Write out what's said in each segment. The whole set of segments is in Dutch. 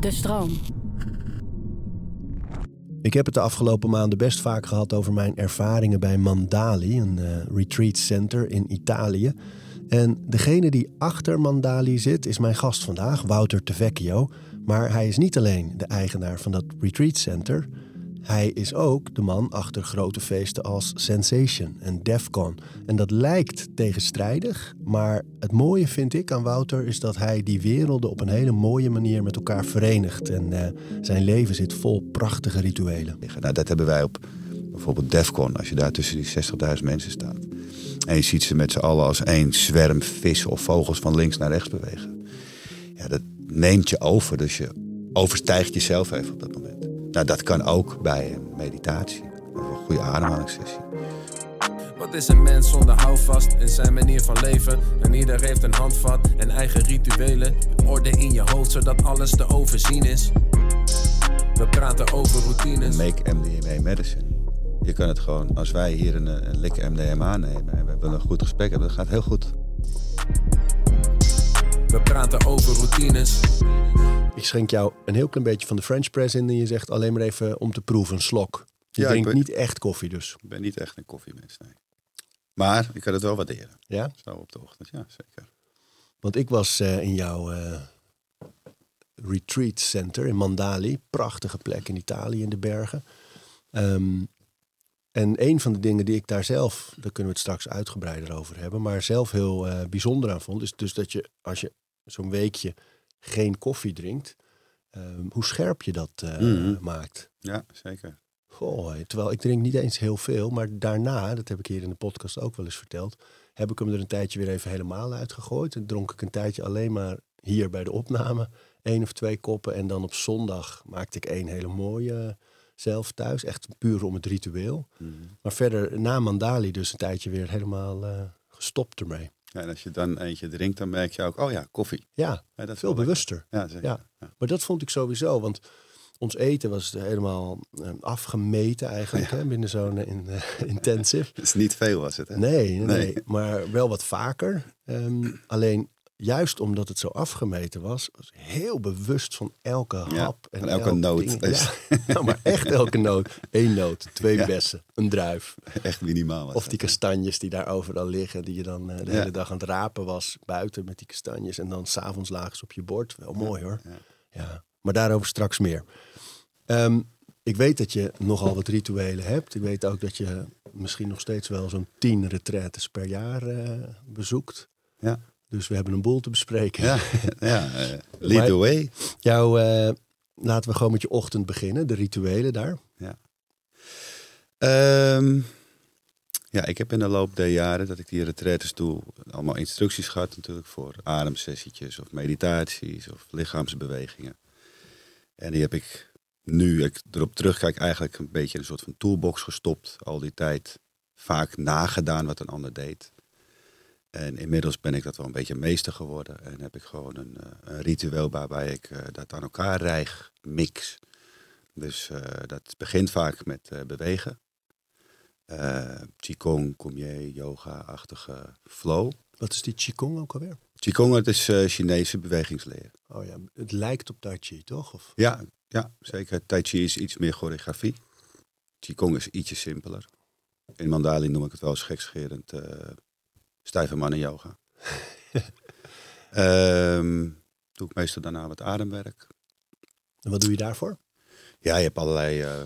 De stroom. Ik heb het de afgelopen maanden best vaak gehad over mijn ervaringen bij Mandali, een uh, retreat center in Italië. En degene die achter Mandali zit is mijn gast vandaag, Wouter Tevecchio. Maar hij is niet alleen de eigenaar van dat retreat center. Hij is ook de man achter grote feesten als Sensation en Defcon. En dat lijkt tegenstrijdig, maar het mooie vind ik aan Wouter is dat hij die werelden op een hele mooie manier met elkaar verenigt. En uh, zijn leven zit vol prachtige rituelen. Nou, dat hebben wij op bijvoorbeeld Defcon, als je daar tussen die 60.000 mensen staat. En je ziet ze met z'n allen als één zwerm vissen of vogels van links naar rechts bewegen. Ja, dat neemt je over, dus je overstijgt jezelf even op dat moment. Nou, dat kan ook bij een meditatie of een goede ademhalingssessie. Wat is een mens zonder houvast in zijn manier van leven? En ieder heeft een handvat en eigen rituelen. Orde in je hoofd zodat alles te overzien is. We praten over routines. Make MDMA medicine. Je kan het gewoon, als wij hier een, een lik MDMA nemen en we hebben een goed gesprek hebben, dat gaat heel goed. We praten over routines. Ik schenk jou een heel klein beetje van de French press in en je zegt alleen maar even om te proeven, een slok. Je drinkt niet echt koffie dus. Ik ben niet echt een koffiemens, nee. Maar ik kan het wel waarderen. Ja? Zo op de ochtend, ja, zeker. Want ik was uh, in jouw uh, retreat center in Mandali. Prachtige plek in Italië in de bergen. Um, en een van de dingen die ik daar zelf, daar kunnen we het straks uitgebreider over hebben, maar zelf heel uh, bijzonder aan vond, is dus dat je als je zo'n weekje geen koffie drinkt, um, hoe scherp je dat uh, mm. maakt. Ja, zeker. Goh, terwijl ik drink niet eens heel veel, maar daarna, dat heb ik hier in de podcast ook wel eens verteld, heb ik hem er een tijdje weer even helemaal uitgegooid. En dronk ik een tijdje alleen maar hier bij de opname één of twee koppen. En dan op zondag maakte ik één hele mooie zelf thuis. Echt puur om het ritueel. Mm. Maar verder na Mandali dus een tijdje weer helemaal uh, gestopt ermee. Ja, en als je dan eentje drinkt, dan merk je ook, oh ja, koffie. Ja, ja dat veel bewuster. Ja, zeker. Ja. ja. Maar dat vond ik sowieso, want ons eten was helemaal uh, afgemeten eigenlijk ja. hè, binnen zo'n uh, intensive. Het is niet veel was het hè? Nee, nee, nee. nee. maar wel wat vaker. Um, alleen juist omdat het zo afgemeten was, was heel bewust van elke hap. en elke, elke noot. Ja, nou, maar echt elke noot. Eén noot, twee ja. bessen, een druif. Echt minimaal. Of die kastanjes die daar overal liggen, die je dan uh, de hele dag aan het rapen was, buiten met die kastanjes. En dan s'avonds lagen ze op je bord. Wel mooi hoor. Ja. Maar daarover straks meer. Um, ik weet dat je nogal wat rituelen hebt. Ik weet ook dat je misschien nog steeds wel zo'n tien retraites per jaar uh, bezoekt. Ja. Dus we hebben een boel te bespreken. Ja, ja uh, lead the way. Jou, uh, laten we gewoon met je ochtend beginnen, de rituelen daar. Ja. Um, ja, ik heb in de loop der jaren dat ik die retraites doe, allemaal instructies gehad natuurlijk voor ademsessietjes of meditaties of lichaamsbewegingen. En die heb ik nu, ik erop terugkijk, eigenlijk een beetje in een soort van toolbox gestopt. Al die tijd vaak nagedaan wat een ander deed. En inmiddels ben ik dat wel een beetje meester geworden. En heb ik gewoon een, uh, een ritueel waarbij ik uh, dat aan elkaar rijg, mix. Dus uh, dat begint vaak met bewegen. Qigong, Kumye, yoga-achtige flow. Wat is die Qigong ook alweer? Qigong, het is Chinese bewegingsleer. Oh ja, het lijkt op Tai Chi, toch? Of? Ja, ja, zeker. Tai Chi is iets meer choreografie. Qigong is ietsje simpeler. In Mandali noem ik het wel eens gekscherend stijve mannen yoga. um, doe ik meestal daarna wat ademwerk. En wat doe je daarvoor? Ja, je hebt allerlei uh,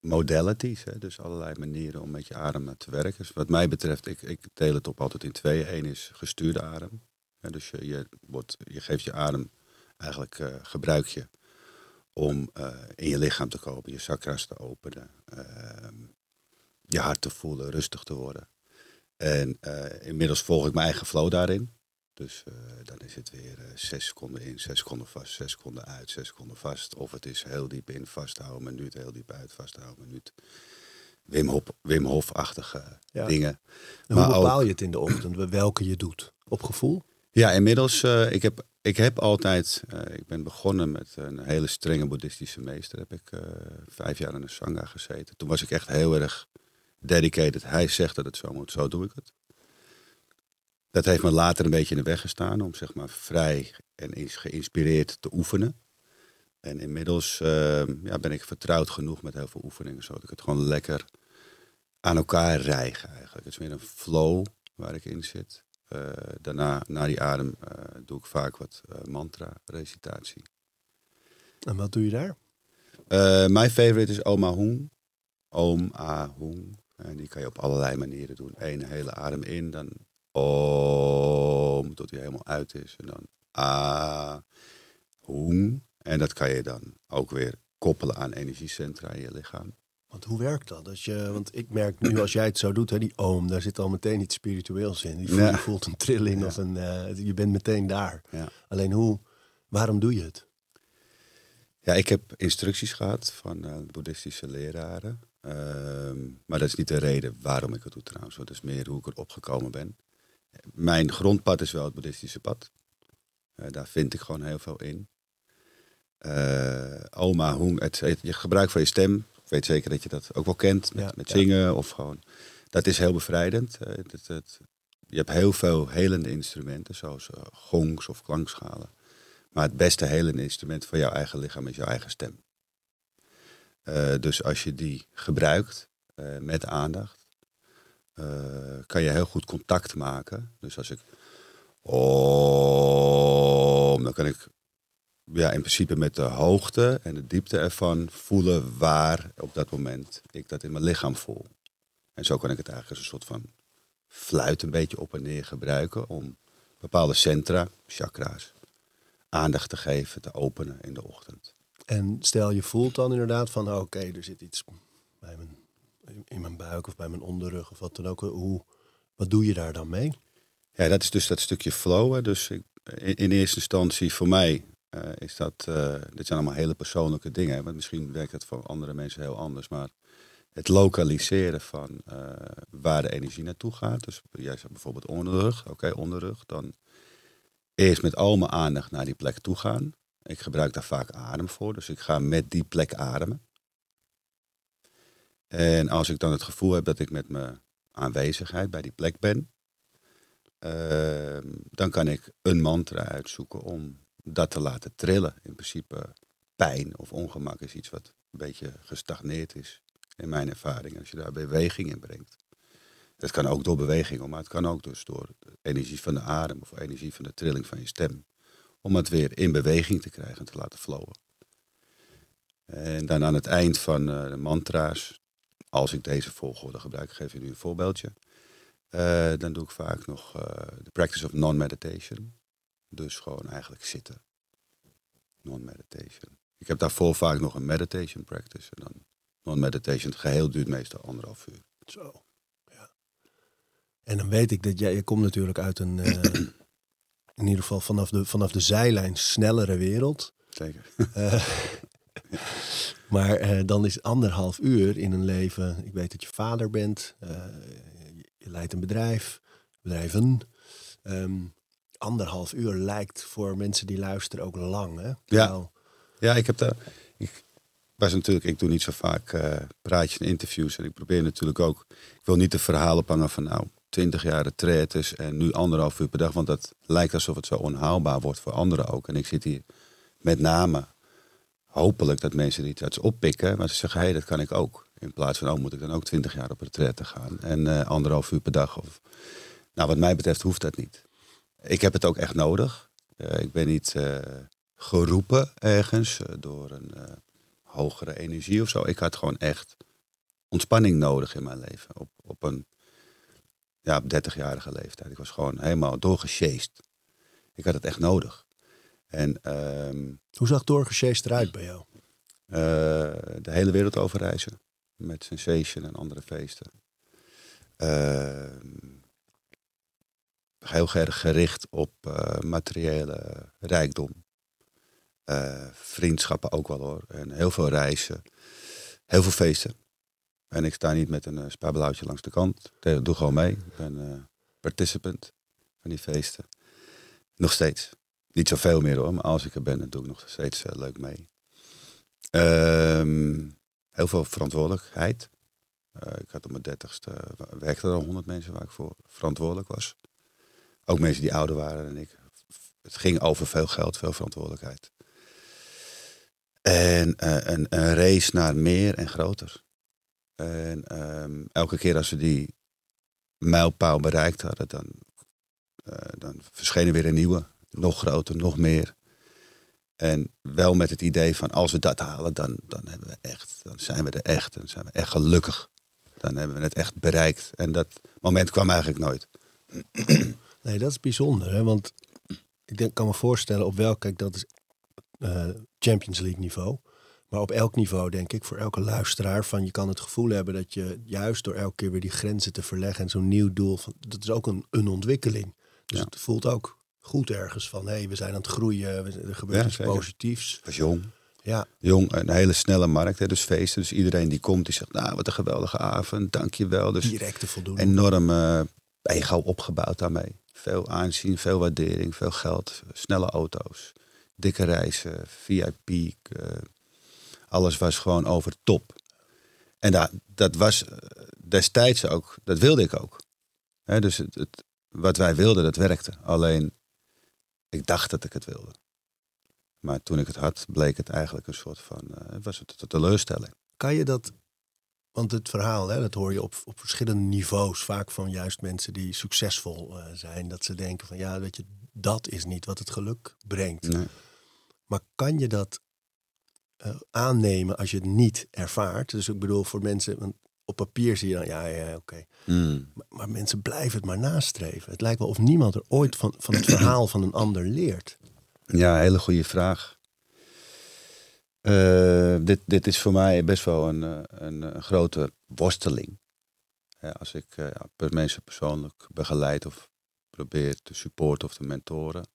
modalities, hè, dus allerlei manieren om met je adem te werken. Dus wat mij betreft, ik, ik deel het op altijd in twee. Eén is gestuurde adem. Ja, dus je, je, wordt, je geeft je adem, eigenlijk uh, gebruik je om uh, in je lichaam te komen, je chakras te openen, ehm, je hart te voelen, rustig te worden. En uh, inmiddels volg ik mijn eigen flow daarin. Dus uh, dan is het weer uh, zes seconden in, zes seconden vast, zes seconden uit, zes seconden vast. Of het is heel diep in, vasthouden, minuut, heel diep uit, vasthouden, minuut. Wim, Hof, Wim Hof-achtige ja. dingen. En maar hoe bepaal ook, je het in de ochtend, welke je doet? Op gevoel? Ja, inmiddels, ik, heb, ik heb altijd, ik ben begonnen met een hele strenge boeddhistische meester. Heb ik vijf jaar in een sangha gezeten. Toen was ik echt heel erg dedicated. Hij zegt dat het zo moet, zo doe ik het. dat heeft me later een beetje in de weg gestaan om zeg maar vrij en geïnspireerd te oefenen. En inmiddels ehm, ja, ben ik vertrouwd genoeg met heel veel oefeningen, zodat ik het gewoon lekker aan elkaar rijg eigenlijk. Het is meer een flow waar ik in zit. Eh, daarna, na die adem, eh, doe ik vaak wat eh, mantra-recitatie. En wat doe je daar? mijn favorite is Oma Hung. Om A Hung. En die kan je op allerlei manieren doen. Eén hele adem in, dan Om, tot hij helemaal uit is. En dan A Hung. En dat kan je dan ook weer koppelen aan energiecentra in je lichaam. Want hoe werkt dat? Als je, want ik merk nu als jij het zo doet, hè, die oom, daar zit al meteen iets spiritueels in. Je voelt, je voelt een trilling of een, uh, je bent meteen daar. Ja. Alleen hoe, waarom doe je het? Ja, ik heb instructies gehad van uh, boeddhistische leraren. Ehm, maar dat is niet de reden waarom ik het doe trouwens. Dat is meer hoe ik erop gekomen ben. Mijn grondpad is wel het boeddhistische pad. Uh, daar vind ik gewoon heel veel in. oma, hoe, het, je gebruik van je stem ik weet zeker dat je dat ook wel kent met, met zingen of gewoon. Dat is heel bevrijdend. Het, het, je hebt heel veel helende instrumenten, zoals uh, gongs of klankschalen. Maar het beste helende instrument van jouw eigen lichaam is jouw eigen stem. Uh, dus als je die gebruikt uh, met aandacht, kan je heel goed contact maken. Dus als ik. Oh, dan kan ik ja, in principe met de hoogte en de diepte ervan voelen waar op dat moment ik dat in mijn lichaam voel. En zo kan ik het eigenlijk als een soort van fluit een beetje op en neer gebruiken om bepaalde centra, chakra's, aandacht te geven, te openen in de ochtend. En stel je voelt dan inderdaad van oké, er zit iets bij mijn, in mijn buik of bij mijn onderrug of wat dan ook. Hoe, wat doe je daar dan mee? Ja, dat is dus dat stukje flow. Dus ik, in, in eerste instantie voor mij uh, is dat, uh, dit zijn allemaal hele persoonlijke dingen. Want misschien werkt het voor andere mensen heel anders. Maar het lokaliseren van uh, waar de energie naartoe gaat. Dus jij zegt bijvoorbeeld onderrug. Oké, onderrug. Dan eerst met al mijn aandacht naar die plek toe gaan. Ik gebruik daar vaak adem voor. Dus ik ga met die plek ademen. En als ik dan het gevoel heb dat ik met mijn aanwezigheid bij die plek ben. dan kan ik een mantra uitzoeken om dat te laten trillen. In principe pijn of ongemak is iets wat een beetje gestagneerd is in mijn ervaring. Als je daar beweging in brengt. Dat kan ook door beweging, maar het kan ook dus door energie van de adem of energie van de trilling van je stem. Om het weer in beweging te krijgen en te laten flowen. En dan aan het eind van uh, de mantra's, als ik deze volgorde gebruik, geef je nu een voorbeeldje. Uh, dan doe ik vaak nog uh, de practice of non-meditation. Dus gewoon eigenlijk zitten. Non-meditation. Ik heb daarvoor vaak nog een meditation practice. En dan non-meditation. Het geheel duurt meestal anderhalf uur. Zo. Ja. En dan weet ik dat jij, je komt natuurlijk uit een, uh, in ieder geval vanaf de, vanaf de zijlijn snellere wereld. Zeker. Uh, maar uh, dan is anderhalf uur in een leven. Ik weet dat je vader bent. Je, je, leidt een bedrijf, bedrijven. Um, anderhalf uur lijkt voor mensen die luisteren ook lang. Hè? Ja. ja, ik heb daar. Ik was natuurlijk, ik doe niet zo vaak praatjes en interviews. En ik probeer natuurlijk ook. Ik wil niet de verhalen ophangen van nou, 20 jaar retraites en nu anderhalf uur per dag. Want dat lijkt alsof het zo onhaalbaar wordt voor anderen ook. En ik zit hier met name hopelijk dat mensen die iets oppikken. Maar ze zeggen, hé, hey, dat kan ik ook. In plaats van, oh, moet ik dan ook 20 jaar op retraite gaan. En uh, anderhalf uur per dag. Of... Nou, wat mij betreft hoeft dat niet. Ik heb het ook echt nodig. Uh, ik ben niet uh, geroepen ergens door een hogere energie of zo. Ik had gewoon echt ontspanning nodig in mijn leven. Op, op een ja, 30-jarige leeftijd. Ik was gewoon helemaal doorgesjeest. Ik had het echt nodig. En, um, Hoe zag doorgesjeest eruit bij jou? de hele wereld overreizen. Met Sensation en andere feesten. Ehm, heel erg gericht op uh, materiële rijkdom. Uh, vriendschappen ook wel hoor. En heel veel reizen. Heel veel feesten. En ik sta niet met een uh, langs de kant. Ik doe gewoon mee. Ik ben participant van die feesten. Nog steeds. Niet zoveel meer hoor, maar als ik er ben, dan doe ik nog steeds leuk mee. Um, heel veel verantwoordelijkheid. ik had op mijn dertigste, werkte er al honderd mensen waar ik voor verantwoordelijk was Ook mensen die ouder waren dan ik. Het ging over veel geld, veel verantwoordelijkheid. En eh, een, een race naar meer en groter. En ehm, elke keer als we die mijlpaal bereikt hadden, dan, eh, dan verscheen er weer een nieuwe. Nog groter, nog meer. En wel met het idee van als we dat halen, dan, dan, hebben we echt, dan zijn we er echt. Dan zijn we echt gelukkig. Dan hebben we het echt bereikt. En dat moment kwam eigenlijk nooit. Nee, dat is bijzonder. Hè? Want ik denk, kan me voorstellen op welk, kijk, dat is eh, Champions League niveau. Maar op elk niveau, denk ik, voor elke luisteraar, van je kan het gevoel hebben dat je juist door elke keer weer die grenzen te verleggen en zo'n nieuw doel, van, dat is ook een, een ontwikkeling. Dus Ja. het voelt ook goed ergens van, hé, hey, we zijn aan het groeien, er gebeurt Ja, iets zeker. positiefs. Ik was jong. Ja, Jong, een hele snelle markt, hè, dus feesten. Dus iedereen die komt, die zegt, nou, wat een geweldige avond, dankjewel. Dus directe voldoening. enorm eh, ego opgebouwd daarmee. Veel aanzien, veel waardering, veel geld, snelle auto's, dikke reizen, VIP. eh, alles was gewoon over top. En dat, dat was eh, destijds ook, dat wilde ik ook. Dus het, het, wat wij wilden, dat werkte. Alleen, ik dacht dat ik het wilde. Maar toen ik het had, bleek het eigenlijk een soort van, het was het een teleurstelling. Kan je dat, want het verhaal, hè, dat hoor je op, op verschillende niveaus, vaak van juist mensen die succesvol eh, zijn, dat ze denken van ja, weet je, dat is niet wat het geluk brengt. Nee. Maar kan je dat eh, aannemen als je het niet ervaart? Dus ik bedoel, voor mensen, want op papier zie je dan, ja, ja, oké. Hmm. Maar, maar mensen blijven het maar nastreven. Het lijkt wel of niemand er ooit van, van het verhaal van een ander leert. Ja, hele goede vraag. Eh, dit, dit is voor mij best wel een, eh, een, een grote worsteling. Als ik eh, ja, per- mensen persoonlijk begeleid of probeer te supporten of te mentoren,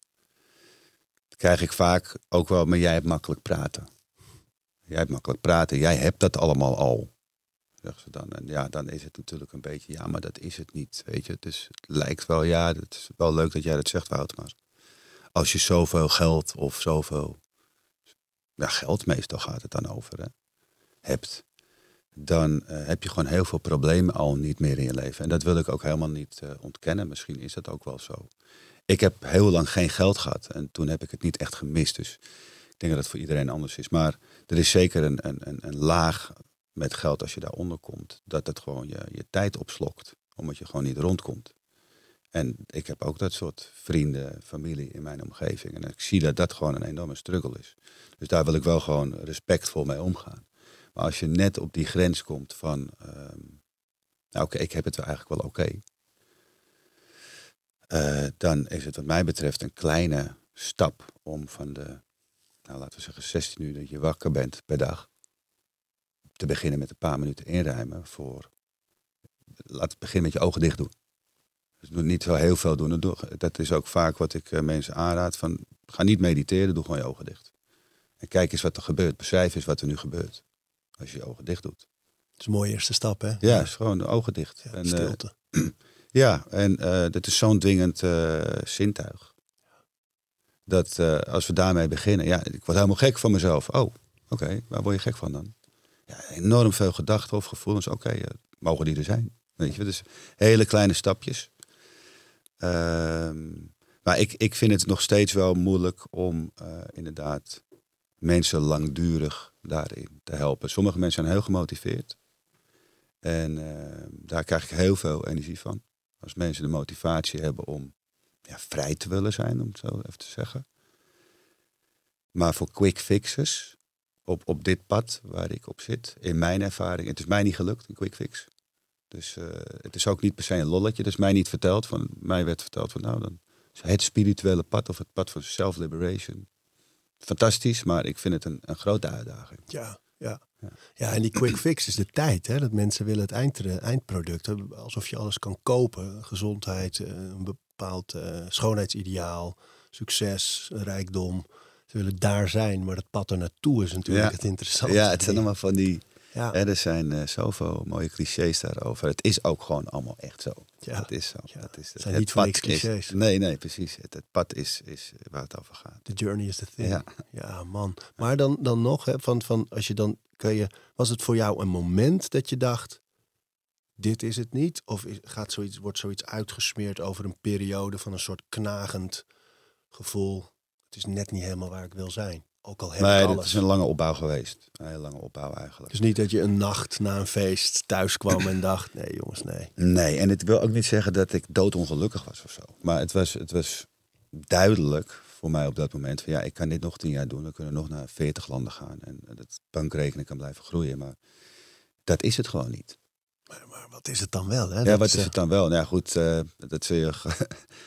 krijg ik vaak ook wel, maar jij hebt makkelijk praten. Jij hebt makkelijk praten, jij hebt dat allemaal al. Zeggen ze dan. En ja, dan is het natuurlijk een beetje, ja, maar dat is het niet. Weet je, dus het lijkt wel, ja, het is wel leuk dat jij dat zegt, Wout, maar als je zoveel geld of zoveel ja, geld meestal gaat het dan over hè, hebt, dan eh, heb je gewoon heel veel problemen al niet meer in je leven. En dat wil ik ook helemaal niet eh, ontkennen. Misschien is dat ook wel zo. Ik heb heel lang geen geld gehad en toen heb ik het niet echt gemist. Dus denk dat het voor iedereen anders is. Maar er is zeker een, een, een, een laag met geld als je daaronder komt, dat het gewoon je, je tijd opslokt, omdat je gewoon niet rondkomt. En ik heb ook dat soort vrienden, familie in mijn omgeving. En ik zie dat dat gewoon een enorme struggle is. Dus daar wil ik wel gewoon respectvol mee omgaan. Maar als je net op die grens komt van, ehm, nou oké, ik heb het eigenlijk wel oké. Eh, dan is het wat mij betreft een kleine stap om van de, nou laten we zeggen 16 uur dat je wakker bent per dag. Te beginnen met een paar minuten inruimen voor, laat het beginnen met je ogen dicht doen. Dus doe niet zo heel veel doen. Doe- Dat is ook vaak wat ik eh, mensen aanraad. Van, ga niet mediteren, doe gewoon je ogen dicht. En kijk eens wat er gebeurt. Beschrijf eens wat er nu gebeurt. Als je je ogen dicht doet. Dat is een mooie eerste stap, hè? Ja, is gewoon de ogen dicht. Ja, en, eh, stilte. ja, en eh dat is zo'n dwingend zintuig. Dat eh, als we daarmee beginnen, ja, ik word helemaal gek van mezelf. Oh, oké, waar word je gek van dan? Ja, enorm veel gedachten of gevoelens. Oké, eh, mogen die er zijn? Weet je, dus hele kleine stapjes. Ehm, maar ik, ik vind het nog steeds wel moeilijk om eh, inderdaad mensen langdurig daarin te helpen. Sommige mensen zijn heel gemotiveerd. En eh, daar krijg ik heel veel energie van. Als mensen de motivatie hebben om ja, vrij te willen zijn, om het zo even te zeggen. Maar voor quick fixes, op, op dit pad waar ik op zit, in mijn ervaring, het is mij niet gelukt, een quick fix. Dus eh, het is ook niet per se een lolletje. Dat is mij niet verteld. Van, mij werd verteld van nou, dan het spirituele pad of het pad van self-liberation. Fantastisch, maar ik vind het een, een grote uitdaging. Ja, ja. Ja. Ja, en die quick fix is de tijd. Hè? Dat mensen willen het eind, eindproduct. hè, Alsof je alles kan kopen. Gezondheid, eh, een bepaald eh, schoonheidsideaal, succes, rijkdom. Ze willen daar zijn, maar dat pad er naartoe is natuurlijk Ja. het interessante. Ja, het zijn allemaal van die... Ja, Hè, er zijn eh, zoveel mooie clichés daarover. Het is ook gewoon allemaal echt zo. ja. Het is zo. Ja, het is, het zijn niet is- clichés. nee, nee, precies. Het, het pad is, is waar het over gaat. The journey is the thing. Ja, Ja. man. Maar dan, dan nog, hè, van, van als je dan kun je, was het voor jou een moment dat je dacht, dit is het niet? Of gaat zoiets, wordt zoiets uitgesmeerd over een periode van een soort knagend gevoel? Het is net niet helemaal waar ik wil zijn. Ook al heb Nee, ik alles. is een lange opbouw geweest. Een hele lange opbouw eigenlijk. Dus niet dat je een nacht na een feest thuis kwam en dacht... nee jongens, nee. Nee, en het wil ook niet zeggen dat ik doodongelukkig was of zo. Maar het was, het was duidelijk voor mij op dat moment van ja, ik kan dit nog tien jaar doen. We kunnen nog naar veertig landen gaan en dat bankrekening kan blijven groeien. Maar dat is het gewoon niet. Maar, maar wat is het dan wel? Hè? Ja, Dat wat is eh, het dan wel? Nou ja, goed, eh, dat zul je...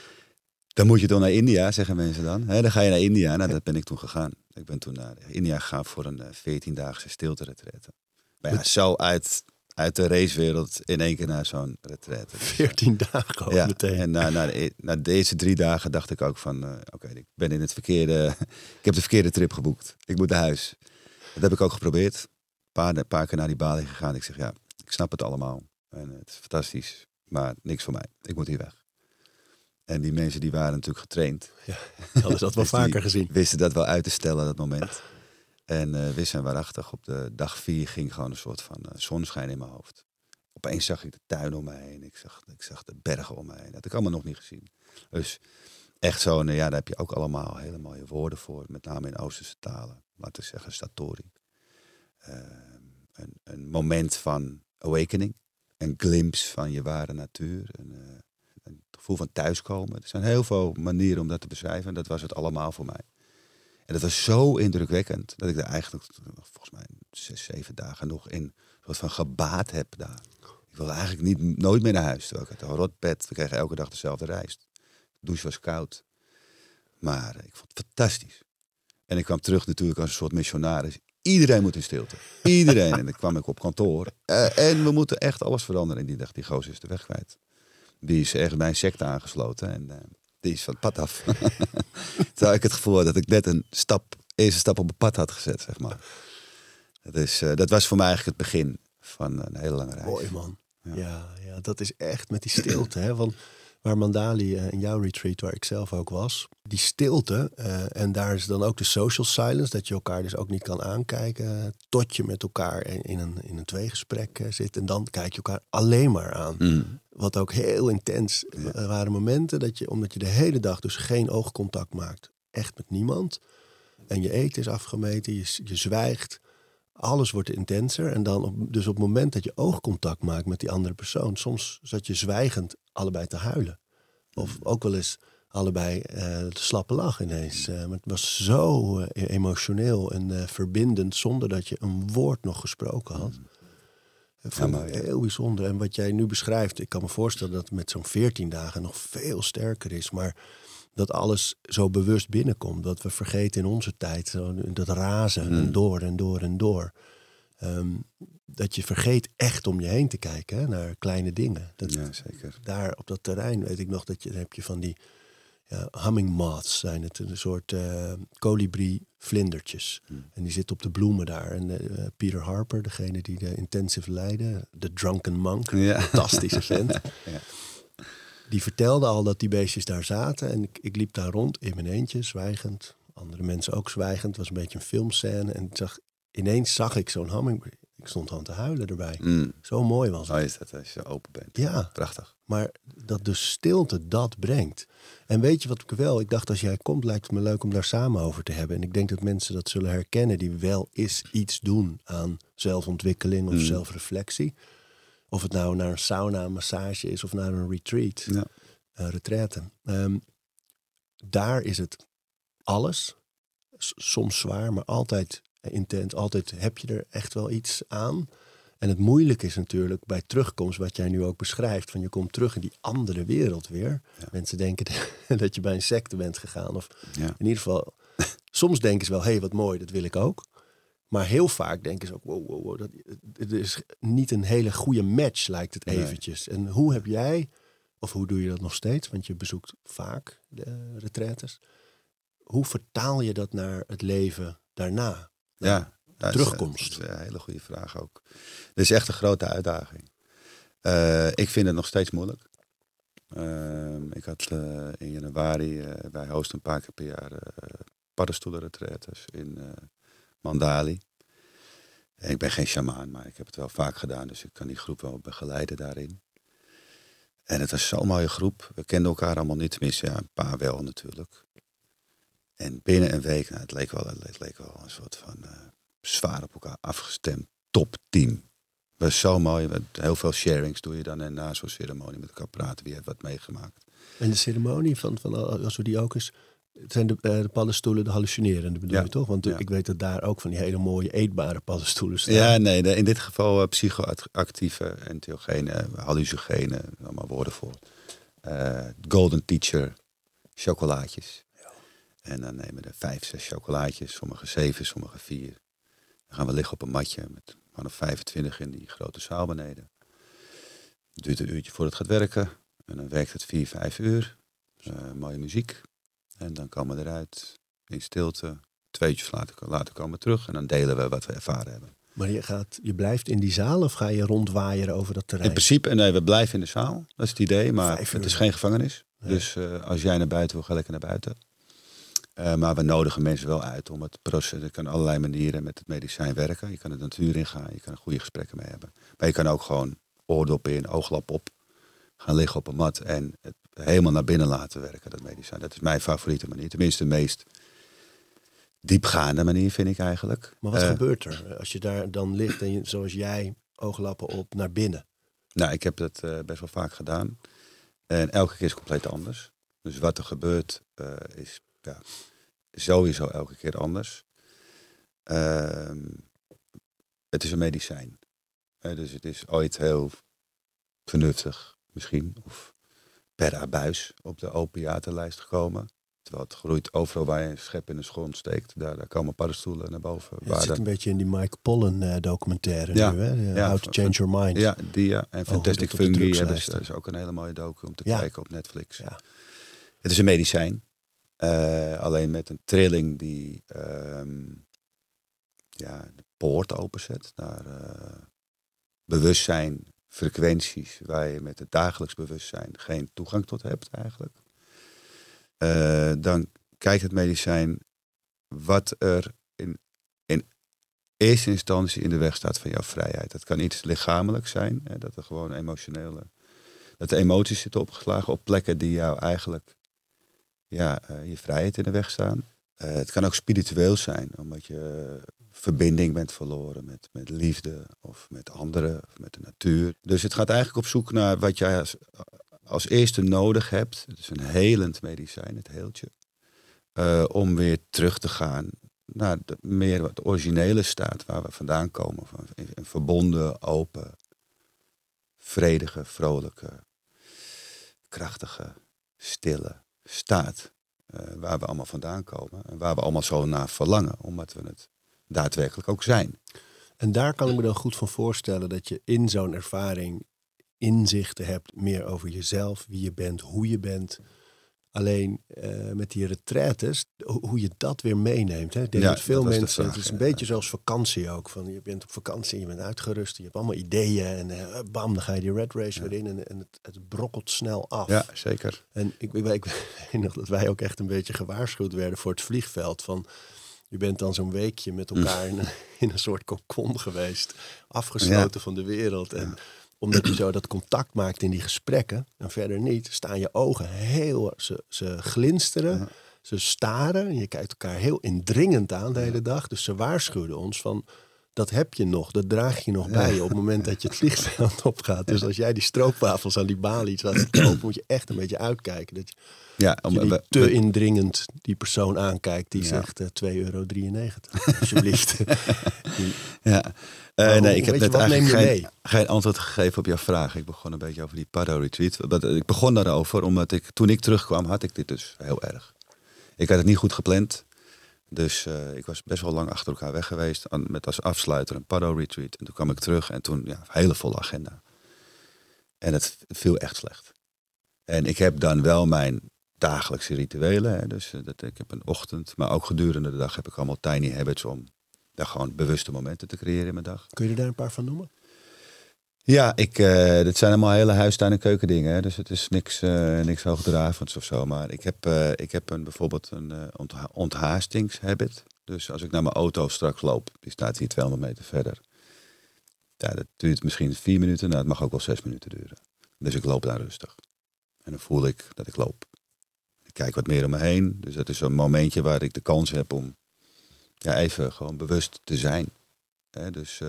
dan moet je toch naar India, zeggen mensen dan. Dan ga je naar India. Nou, dat ben ik toen gegaan. Ik ben toen naar India gegaan voor een veertiendaagse stilte-retraite. Maar ja, zo uit, uit de racewereld in één keer naar zo'n retraite. Dus, 14 dagen ook ja, meteen. en na, na, de, na deze drie dagen dacht ik ook van... eh, oké, ik ben in het verkeerde... ik heb de verkeerde trip geboekt. Ik moet naar huis. Dat heb ik ook geprobeerd. Een paar, een paar keer naar die balie gegaan. Ik zeg, ja, ik snap het allemaal. En het is fantastisch. Maar niks voor mij. Ik moet hier weg. En die mensen die waren natuurlijk getraind. Hadden ze dat wel Dus vaker gezien. Wisten dat wel uit te stellen, dat moment. En eh wist en waarachtig, op de dag vier ging gewoon een soort van eh, zonneschijn in mijn hoofd. Opeens zag ik de tuin om mij heen. Ik zag, ik zag de bergen om mij heen. Dat had ik allemaal nog niet gezien. Dus echt zo'n, eh, ja, daar heb je ook allemaal hele mooie woorden voor. Met name in Oosterse talen. Laten we zeggen, Satori. Eh, een, een moment van awakening. Een glimpse van je ware natuur. Een, eh, een gevoel van thuiskomen. Er zijn heel veel manieren om dat te beschrijven. En dat was het allemaal voor mij. En dat was zo indrukwekkend dat ik er eigenlijk volgens mij zes, zeven dagen nog in soort van gebaat heb daar. Ik wilde eigenlijk niet, nooit meer naar huis. Ik had een rotbed. We kregen elke dag dezelfde rijst. De douche was koud. Maar ik vond het fantastisch. En ik kwam terug natuurlijk als een soort missionaris. Iedereen moet in stilte. Iedereen. en dan kwam ik op kantoor. Eh, en we moeten echt alles veranderen. En die dacht, die gozer is de weg kwijt. Die is echt bij een secte aangesloten. En eh, die is van het pad af. Terwijl ik het gevoel had dat ik net een stap, eerste stap op het pad had gezet, zeg maar. Dat, is, eh, dat was voor mij eigenlijk het begin van een hele lange reis. Mooi man. Ja. Ja. Ja, dat is echt met die stilte. hè? Want waar Mandali eh, in jouw retreat, waar ik zelf ook was, die stilte. eh, en daar is dan ook de social silence, dat je elkaar dus ook niet kan aankijken. tot je met elkaar in, een, in een tweegesprek eh, zit. En dan kijk je elkaar alleen maar aan. Mm. Wat ook heel intens Ja. Waren momenten dat je, omdat je de hele dag dus geen oogcontact maakt, echt met niemand. En je eten is afgemeten, je, je zwijgt. Alles wordt intenser. En dan op, dus op het moment dat je oogcontact maakt met die andere persoon, soms zat je zwijgend allebei te huilen. Of ook wel eens allebei eh te slappe lach ineens. Eh, maar het was zo eh, emotioneel en verbindend zonder dat je een woord nog gesproken had. Ik vond Ja, het maar ja. heel bijzonder. En wat jij nu beschrijft, ik kan me voorstellen dat het met zo'n 14 dagen nog veel sterker is. Maar dat alles zo bewust binnenkomt. Dat we vergeten in onze tijd, dat razen en door en door en door. Ehm, dat je vergeet echt om je heen te kijken hè, naar kleine dingen. Dat, Ja, zeker. Daar op dat terrein weet ik nog dat je, heb je van die ja, humming moths zijn het. Een soort eh kolibrie vlindertjes. En die zitten op de bloemen daar. En eh, Peter Harper, degene die de intensive leidde, de Drunken Monk, Ja. fantastische vent. Ja. Die vertelde al dat die beestjes daar zaten. En ik, ik liep daar rond in mijn eentje, zwijgend. Andere mensen ook zwijgend. Het was een beetje een filmscène. En ik zag, ineens zag ik zo'n humming. Ik stond gewoon te huilen erbij. Mm. Zo mooi was het. Zo is dat als je open bent. Ja, Prachtig. maar dat de stilte dat brengt. En weet je wat ik wel? Ik dacht als jij komt lijkt het me leuk om daar samen over te hebben. En ik denk dat mensen dat zullen herkennen die wel eens iets doen aan zelfontwikkeling of Mm. zelfreflectie. Of het nou naar een sauna, een massage is of naar een retreat, Ja. een retraite. Ehm, daar is het alles. S- soms zwaar, maar altijd intens. Altijd heb je er echt wel iets aan. En het moeilijke is natuurlijk bij terugkomst, wat jij nu ook beschrijft, van je komt terug in die andere wereld weer. Ja. Mensen denken dat je bij een secte bent gegaan. Of Ja. in ieder geval, soms denken ze wel, hé, hey, wat mooi, dat wil ik ook. Maar heel vaak denken ze ook, wow, wow, wow, dat, het is niet een hele goede match, lijkt het Nee. eventjes. En hoe heb jij, of hoe doe je dat nog steeds, want je bezoekt vaak de retraites. Hoe vertaal je dat naar het leven daarna? Ja. dat is, terugkomst. Dat is een hele goede vraag ook. Dit is echt een grote uitdaging. Eh, ik vind het nog steeds moeilijk. Ehm, ik had eh, in januari, eh, wij hosten een paar keer per jaar paddenstoelenretretes in eh, Mandali. Ik ben geen shamaan, maar ik heb het wel vaak gedaan. Dus ik kan die groep wel begeleiden daarin. En het was zo'n mooie groep. We kenden elkaar allemaal niet. Tenminste, ja, een paar wel natuurlijk. En binnen een week, nou, het, leek wel, het leek wel een soort van uh, zwaar op elkaar afgestemd topteam. was zo mooi. Heel veel sharings doe je dan en na zo'n ceremonie met elkaar praten. Wie heeft wat meegemaakt. En de ceremonie van, van als we die ook eens het zijn de, uh, de paddenstoelen de hallucinerende bedoel je toch? Want ik weet dat daar ook van die hele mooie eetbare paddenstoelen staan. Ja, nee, in dit geval uh, psychoactieve, entheogene, hallucinogene, allemaal woorden voor. Uh, golden teacher, chocolaatjes. Ja. En dan nemen we er vijf, zes chocolaatjes, sommige zeven, sommige vier. Dan gaan we liggen op een matje met man of 25 in die grote zaal beneden. Het duurt een uurtje voordat het gaat werken. En dan werkt het vier, vijf uur. mooie muziek. En dan komen we eruit in stilte. Twee uurtjes later, later komen we terug en dan delen we wat we ervaren hebben. Maar je, gaat, je blijft in die zaal of ga je rondwaaieren over dat terrein? In principe, nee, we blijven in de zaal. Dat is het idee. Maar het is geen gevangenis. Dus uh, als jij naar buiten wil, ga lekker naar buiten. Uh, maar we nodigen mensen wel uit om het proces. Je kan allerlei manieren met het medicijn werken. Je kan de natuur ingaan. Je kan er goede gesprekken mee hebben. Maar je kan ook gewoon oordop in, ooglap op. Gaan liggen op een mat en het helemaal naar binnen laten werken, dat medicijn. Dat is mijn favoriete manier. Tenminste, de meest diepgaande manier, vind ik eigenlijk. Maar wat uh, gebeurt er als je daar dan ligt en je, zoals jij, ooglappen op, naar binnen? Nou, ik heb dat uh, best wel vaak gedaan. En elke keer is compleet anders. Dus wat er gebeurt uh, is ja, sowieso elke keer anders. Ehm, het is een medicijn. dus het is ooit heel vernuftig misschien. Of per abuis op de opiatenlijst gekomen. Terwijl het groeit overal waar je een schep in de grond steekt. Daar, daar komen paddenstoelen naar boven. Ja, het zit een beetje in die Mike Pollen uh, documentaire ja, nu, hè? Ja, How to Change Your Mind. Ja, die ja. En oh, Fantastic Fungi hebben dat is ook een hele mooie docu om te kijken op Netflix. Ja. Het is een medicijn. Uh, alleen met een trilling die um, ja, de poort openzet naar uh, bewustzijn frequenties waar je met het dagelijks bewustzijn geen toegang tot hebt eigenlijk. Uh, dan kijkt het medicijn wat er in, in eerste instantie in de weg staat van jouw vrijheid. Dat kan iets lichamelijk zijn, hè, dat er gewoon emotionele, dat de emoties zitten opgeslagen op plekken die jou eigenlijk ja, uh, je vrijheid in de weg staan. Uh, het kan ook spiritueel zijn, omdat je verbinding bent verloren met, met liefde of met anderen of met de natuur. Dus het gaat eigenlijk op zoek naar wat jij als, als eerste nodig hebt. Het is een helend medicijn, het heeltje. Uh, om weer terug te gaan naar de, meer wat originele staat waar we vandaan komen. Van een verbonden, open, vredige, vrolijke, krachtige, stille staat. Uh, waar we allemaal vandaan komen en waar we allemaal zo naar verlangen, omdat we het daadwerkelijk ook zijn. En daar kan ik me dan goed van voorstellen dat je in zo'n ervaring inzichten hebt meer over jezelf, wie je bent, hoe je bent. Alleen uh, met die retraites, hoe je dat weer meeneemt. Hè? Ik denk ja, dat veel mensen, het is een beetje zoals vakantie ook. Van, je bent op vakantie, je bent uitgerust, je hebt allemaal ideeën. En uh, bam, dan ga je die red race weer in en, en het, het, brokkelt snel af. Ja, zeker. En ik, ik, ik weet nog dat wij ook echt een beetje gewaarschuwd werden voor het vliegveld. Van, je bent dan zo'n weekje met elkaar in, in, een soort kokon geweest. Afgesloten van de wereld. En omdat je zo dat contact maakt in die gesprekken en verder niet, staan je ogen heel, ze, ze glinsteren, ze staren. En je kijkt elkaar heel indringend aan de hele dag. Dus ze waarschuwden ons van, dat heb je nog, dat draag je nog bij je op het moment dat je het vliegveld opgaat. Dus als jij die stroopwafels aan die balie laat kopen, moet je echt een beetje uitkijken. Dat je, ja, om, je te indringend die persoon aankijkt die zegt uh, eh, 2,93 euro. Alsjeblieft. ja. Uh, nee, ik heb net eigenlijk geen, geen, antwoord gegeven op jouw vraag. Ik begon een beetje over die Pado retreat. Ik begon daarover omdat ik, toen ik terugkwam, had ik dit dus heel erg. Ik had het niet goed gepland. Dus uh, ik was best wel lang achter elkaar weg geweest. Met als afsluiter een Pado retreat. En toen kwam ik terug en toen, ja, hele volle agenda. En het viel echt slecht. En ik heb dan wel mijn dagelijkse rituelen. Hè. Dus uh, dat, ik heb een ochtend, maar ook gedurende de dag heb ik allemaal tiny habits om daar gewoon bewuste momenten te creëren in mijn dag. Kun je er daar een paar van noemen? Ja, ik, uh, dit zijn allemaal hele huistuin- en keukendingen. Hè. Dus het is niks, uh, niks hoogdravends of zo. Maar ik heb, uh, ik heb een, bijvoorbeeld een ontha onthaastingshabit. Dus als ik naar mijn auto straks loop, die staat hier 200 meter verder. Ja, dat duurt misschien vier minuten. Nou, het mag ook wel zes minuten duren. Dus ik loop daar rustig. En dan voel ik dat ik loop. Ik kijk wat meer om me heen. Dus dat is zo'n momentje waar ik de kans heb om ja, even gewoon bewust te zijn. Hè, dus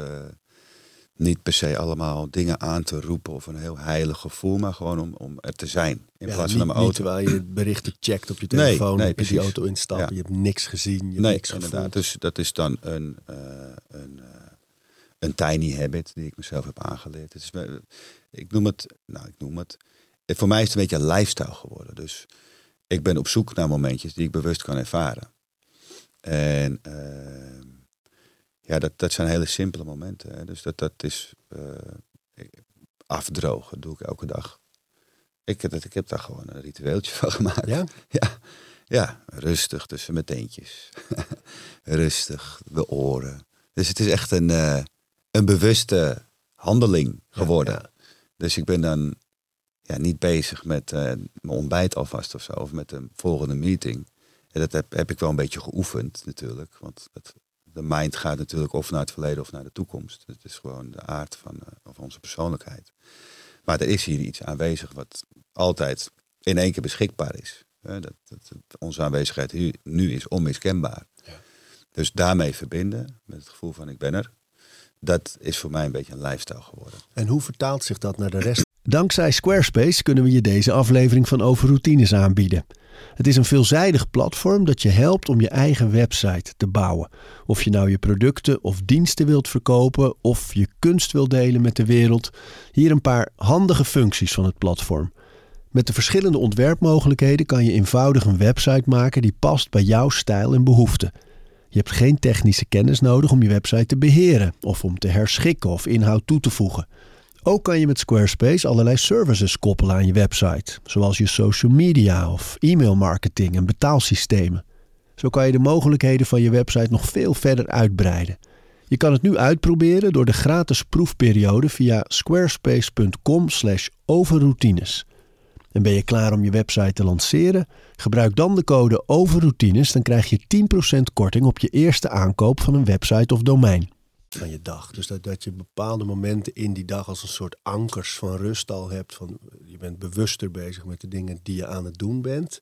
niet per se allemaal dingen aan te roepen of een heel heilig gevoel, maar gewoon om, om er te zijn. In Ja, plaats niet, van mijn auto. terwijl je berichten checkt op je Nee, telefoon, nee, in die auto instappen. Ja. Je hebt niks gezien, je hebt Nee, niks inderdaad. gevoeld. Dus dat is dan een, eh, een, eh, een tiny habit die ik mezelf heb aangeleerd. Het is, ik noem het, nou ik noem het, eh, voor mij is het een beetje een lifestyle geworden. Dus ik ben op zoek naar momentjes die ik bewust kan ervaren. En eh, ja, dat, dat zijn hele simpele momenten. Hè. Dus dat, dat is eh, afdrogen, doe ik elke dag. Ik, heb dat- ik heb daar gewoon een ritueeltje van gemaakt. Ja? Ja, ja, rustig tussen mijn teentjes. rustig, de oren. Dus het is echt een, eh, een bewuste handeling geworden. Ja, Dus ik ben dan ja, niet bezig met eh, mijn ontbijt alvast of zo, of met de volgende meeting. En dat heb, heb ik wel een beetje geoefend natuurlijk. Want het, de mind gaat natuurlijk of naar het verleden of naar de toekomst. Het is gewoon de aard van, van onze persoonlijkheid. Maar er is hier iets aanwezig wat altijd in één keer beschikbaar is. Hè, dat, dat, dat onze aanwezigheid hier, nu is onmiskenbaar. Ja. Dus daarmee verbinden, met het gevoel van ik ben er. Dat is voor mij een beetje een lifestyle geworden. En hoe vertaalt zich dat naar de rest? Dankzij Squarespace kunnen we je deze aflevering van Over Routines aanbieden. Het is een veelzijdig platform dat je helpt om je eigen website te bouwen. Of je nou je producten of diensten wilt verkopen of je kunst wilt delen met de wereld. Hier een paar handige functies van het platform. Met de verschillende ontwerpmogelijkheden kan je eenvoudig een website maken die past bij jouw stijl en behoeften. Je hebt geen technische kennis nodig om je website te beheren of om te herschikken of inhoud toe te voegen. Ook kan je met Squarespace allerlei services koppelen aan je website, zoals je social media of e-mailmarketing en betaalsystemen. Zo kan je de mogelijkheden van je website nog veel verder uitbreiden. Je kan het nu uitproberen door de gratis proefperiode via squarespace.com/overroutines. En ben je klaar om je website te lanceren? Gebruik dan de code OVERROUTINES, dan krijg je 10% korting op je eerste aankoop van een website of domein. Van je dag. Dus dat, dat je bepaalde momenten in die dag als een soort ankers van rust al hebt. Van, je bent bewuster bezig met de dingen die je aan het doen bent.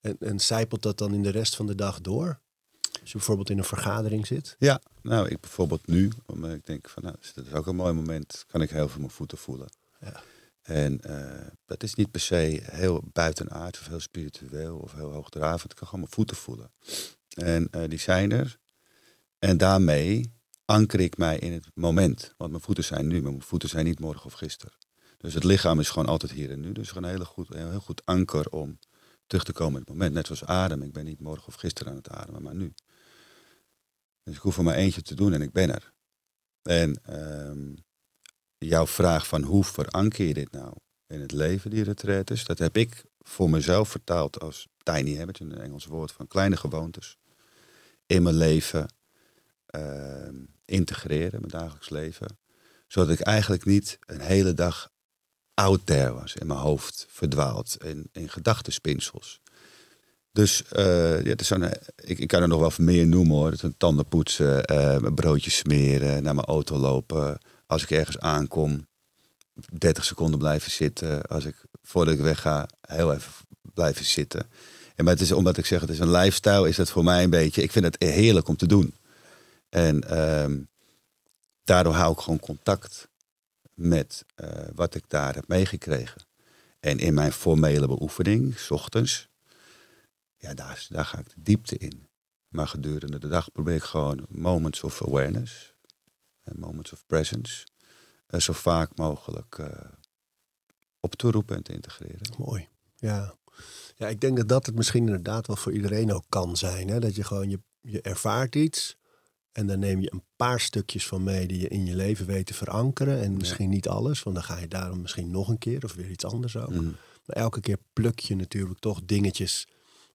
En, en zijpelt dat dan in de rest van de dag door? Als je bijvoorbeeld in een vergadering zit. Ja, nou, ik bijvoorbeeld nu, omdat ik denk van, nou, dat is ook een mooi moment, kan ik heel veel mijn voeten voelen. Ja. En eh, dat is niet per se heel buitenaard of heel spiritueel of heel hoogdravend. Ik kan gewoon mijn voeten voelen. En eh, die zijn er. En daarmee anker ik mij in het moment. Want mijn voeten zijn nu, mijn voeten zijn niet morgen of gisteren. Dus het lichaam is gewoon altijd hier en nu. Dus een hele goed, een heel goed anker om terug te komen in het moment. Net zoals adem. Ik ben niet morgen of gisteren aan het ademen, maar nu. Dus ik hoef er maar eentje te doen en ik ben er. En ehm, jouw vraag van hoe veranker je dit nou in het leven, die retraites, dat heb ik voor mezelf vertaald als tiny habits, een Engels woord van kleine gewoontes, in mijn leven ehm, integreren, mijn dagelijks leven. Zodat ik eigenlijk niet een hele dag out there was, in mijn hoofd verdwaald, in, in gedachtenspinsels. Dus eh, ja, zo'n, eh, ik, ik kan er nog wel meer noemen hoor. Een tanden poetsen, eh, mijn broodjes smeren, naar mijn auto lopen. Als ik ergens aankom, 30 seconden blijven zitten. Als ik voordat ik wegga, heel even blijven zitten. En maar het is omdat ik zeg, het is een lifestyle, is dat voor mij een beetje. Ik vind het heerlijk om te doen. En ehm, daardoor hou ik gewoon contact met eh, wat ik daar heb meegekregen. En in mijn formele beoefening, s ochtends, ja, daar, daar ga ik de diepte in. Maar gedurende de dag probeer ik gewoon moments of awareness en moments of presence eh, zo vaak mogelijk eh, op te roepen en te integreren. Mooi. Ja. ja, ik denk dat dat het misschien inderdaad wel voor iedereen ook kan zijn. Hè? Dat je gewoon, je, je ervaart iets en dan neem je een paar stukjes van mee die je in je leven weet te verankeren. En misschien niet alles, want dan ga je daarom misschien nog een keer of weer iets anders ook. Mhm. Maar elke keer pluk je natuurlijk toch dingetjes.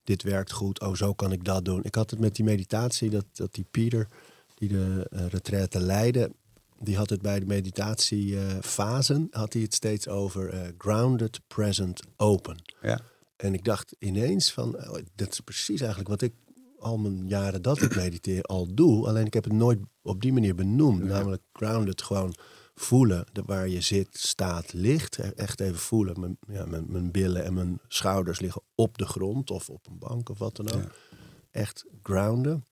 Dit werkt goed, oh zo kan ik dat doen. Ik had het met die meditatie, dat, dat die Pieter, die de uh, retraite leidde, die had het bij de meditatiefasen, had hij het steeds over eh, grounded, present, open. Ja. En ik dacht ineens van, oh, dat is precies eigenlijk wat ik al mijn jaren dat ik mediteer al doe. Alleen ik heb het nooit op die manier benoemd. Namelijk grounded, gewoon voelen de, waar je zit, staat, ligt. E- Echt even voelen. Mijn, ja, mijn, mijn billen en mijn schouders liggen op de grond of op een bank of wat dan ook. Ja. Echt grounden.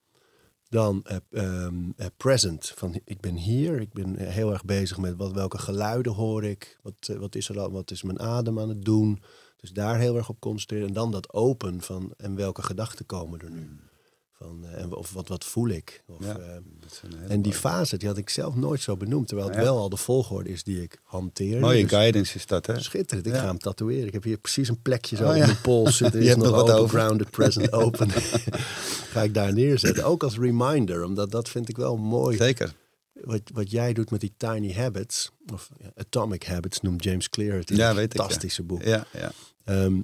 Dan eh, ehm, eh, present. Van ik ben hier. Ik ben heel erg bezig met wat, welke geluiden hoor ik. Wat, eh, wat is er al? Wat is mijn adem aan het doen? Dus daar heel erg op concentreren. En dan dat open van en welke gedachten komen er nu? Van, eh, en, of wat, wat voel ik? Of. Ja, eh, is en die fase, die had ik zelf nooit zo benoemd. Terwijl het Ja. wel al de volgorde is die ik hanteer. Mooie Dus guidance is dat, hè? Schitterend. Ik ga hem tatoeëren. Ik heb hier precies een plekje zo Oh, ja. mijn pols zitten. Je Is nog nog wat open, over. grounded, present, open. ga ik daar neerzetten. Ook als reminder. Omdat dat vind ik wel mooi. Zeker. Wat, wat jij doet met die tiny habits. Of atomic habits noemt James Clear het in Ja, een weet ik, ja. fantastische boek. Ja, ja. Ehm,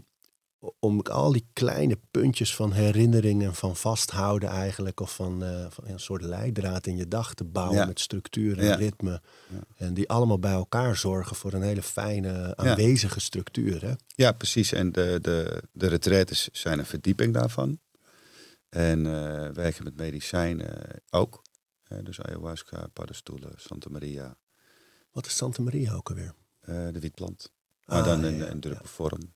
om al die kleine puntjes van herinneringen, van vasthouden eigenlijk, of van, eh, van een soort leidraad in je dag te bouwen Ja. met structuur en Ja. ritme. Ja. En die allemaal bij elkaar zorgen voor een hele fijne, aanwezige structuur. Hè? Ja, precies. En de, de, de retraites zijn een verdieping daarvan. En eh, werken met medicijnen ook. Eh, dus ayahuasca, paddenstoelen, Santa Maria, Wat is Santa Maria ook alweer? de wietplant. Maar Ah, dan ja, in ja. vorm.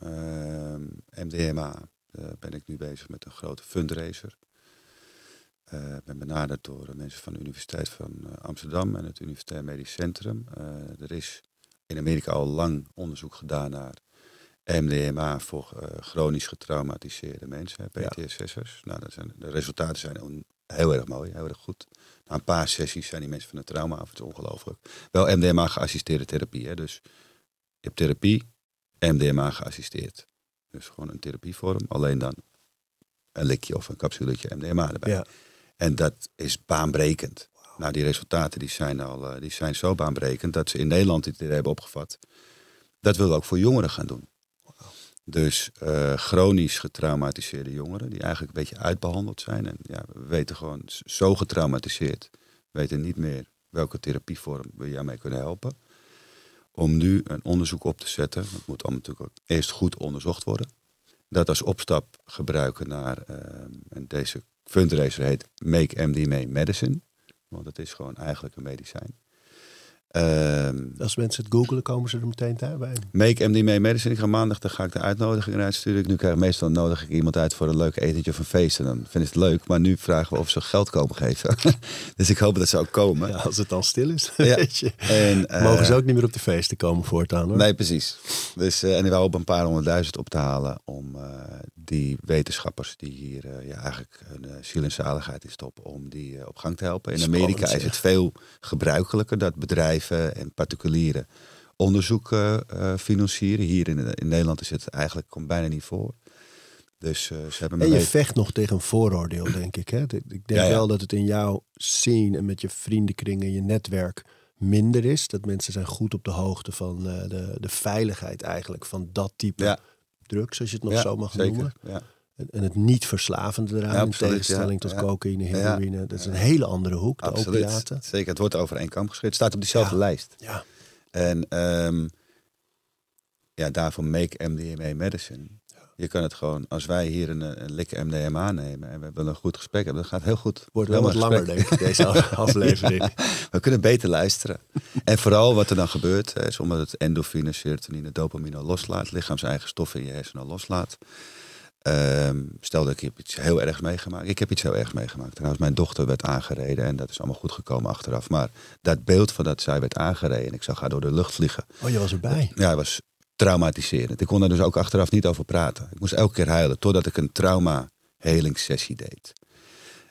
Ja. Ehm, MDMA, daar ben ik nu bezig met een grote fundraiser. Eh, Ik ben benaderd door eh, mensen van de Universiteit van eh, Amsterdam en het Universitair Medisch Centrum. Eh, er is in Amerika al lang onderzoek gedaan naar MDMA voor eh, chronisch getraumatiseerde mensen, Ja. PTSS'ers. Nou, dat zijn, de resultaten zijn heel erg mooi, heel erg goed. Na een paar sessies zijn die mensen van het trauma af. Het is ongelooflijk. Wel MDMA geassisteerde therapie. Hè? Dus je hebt therapie, MDMA geassisteerd. Dus gewoon een therapievorm, alleen dan een likje of een capsuletje MDMA erbij. Ja. En dat is baanbrekend. Nou, die resultaten die zijn, al, eh, die zijn zo baanbrekend dat ze in Nederland dit hebben opgevat. Dat willen we ook voor jongeren gaan doen. Dus eh, chronisch getraumatiseerde jongeren, die eigenlijk een beetje uitbehandeld zijn. En ja, we weten gewoon, zo getraumatiseerd, weten niet meer welke therapievorm we jou mee kunnen helpen. Om nu een onderzoek op te zetten, dat moet allemaal natuurlijk ook eerst goed onderzocht worden. Dat als opstap gebruiken naar, ehm, en deze fundraiser heet Make MDMA Medicine. Want het is gewoon eigenlijk een medicijn. Ehm, Als mensen het googelen, komen ze er meteen daarbij. Make MDMA Medicine. Ik ga maandag, dan ga ik de uitnodiging eruit sturen. Nu krijg ik meestal nodig ik iemand uit voor een leuk etentje of een feest. En dan vinden ze het leuk. Maar nu vragen we of ze geld komen geven. dus ik hoop dat ze ook komen. Ja, als het dan stil is, Ja. weet je. En, eh, Mogen ze ook niet meer op de feesten komen voortaan hoor. Nee, precies. Dus, eh, en we hopen een paar honderdduizend op te halen om eh, die wetenschappers die hier eh, ja, eigenlijk hun eh, ziel en zaligheid in stoppen, om die eh, op gang te helpen. In Spannend, Amerika is het veel gebruikelijker dat bedrijven en particulieren onderzoek financieren. Hier in, in Nederland is het eigenlijk komt bijna niet voor. Dus ze hebben En je mee- vecht nog tegen een vooroordeel, denk ik. Hè? Ik denk Ja, wel dat het in jouw scene en met je vriendenkringen, je netwerk minder is. Dat mensen zijn goed op de hoogte van de, de veiligheid eigenlijk van dat type Ja. Drugs, als je het nog Ja, zo mag zeker. noemen. Ja. En, het niet verslavende eraan, Ja, in tegenstelling tot cocaïne, heroïne. Dat is een hele andere hoek, de Absoluut. opiaten. Zeker, het wordt over één kam geschreven. Het staat op diezelfde lijst. Ja, En ehm, ja, daarvoor make MDMA medicine. Je kan het gewoon, als wij hier een, een likke MDMA nemen en we willen een goed gesprek hebben, dan gaat heel goed. wordt wel wat langer, denk ik, deze aflevering. We kunnen beter luisteren. en vooral wat er dan gebeurt, hè, is omdat het endorfine, serotonine, dopamine loslaat, lichaams eigen stoffen in je hersenen loslaat. Ehm, stel dat ik heb iets heel ergs meegemaakt. Ik heb iets heel ergs meegemaakt. Trouwens, mijn dochter werd aangereden en dat is allemaal goed gekomen achteraf. Maar dat beeld van dat zij werd aangereden en ik zag haar door de lucht vliegen. Oh, je was erbij. Ja, het was traumatiserend. Ik kon daar dus ook achteraf niet over praten. Ik moest elke keer huilen totdat ik een trauma-helingssessie deed.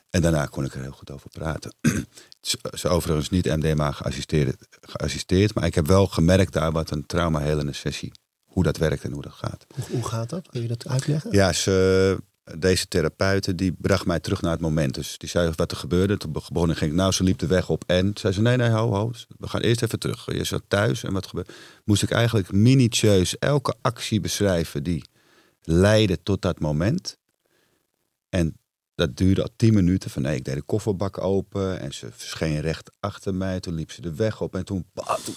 En daarna kon ik er heel goed over praten. Ze is overigens niet MDMA geassisteerd, geassisteerd, maar ik heb wel gemerkt daar wat een trauma-helende sessie, hoe dat werkt en hoe dat gaat. Hoe, hoe gaat dat? Kun je dat uitleggen? Ja, ze, deze therapeute die bracht mij terug naar het moment. Dus die zei wat er gebeurde. Toen begon ik, ging ik, nou, ze liep de weg op. En zei ze, nee, nee, ho, ho. We gaan eerst even terug. Je zat thuis en wat gebeurde? Moest ik eigenlijk minutieus elke actie beschrijven die leidde tot dat moment. En dat duurde al tien minuten. Van nee, ik deed de kofferbak open en ze verscheen recht achter mij. Toen liep ze de weg op en toen, toen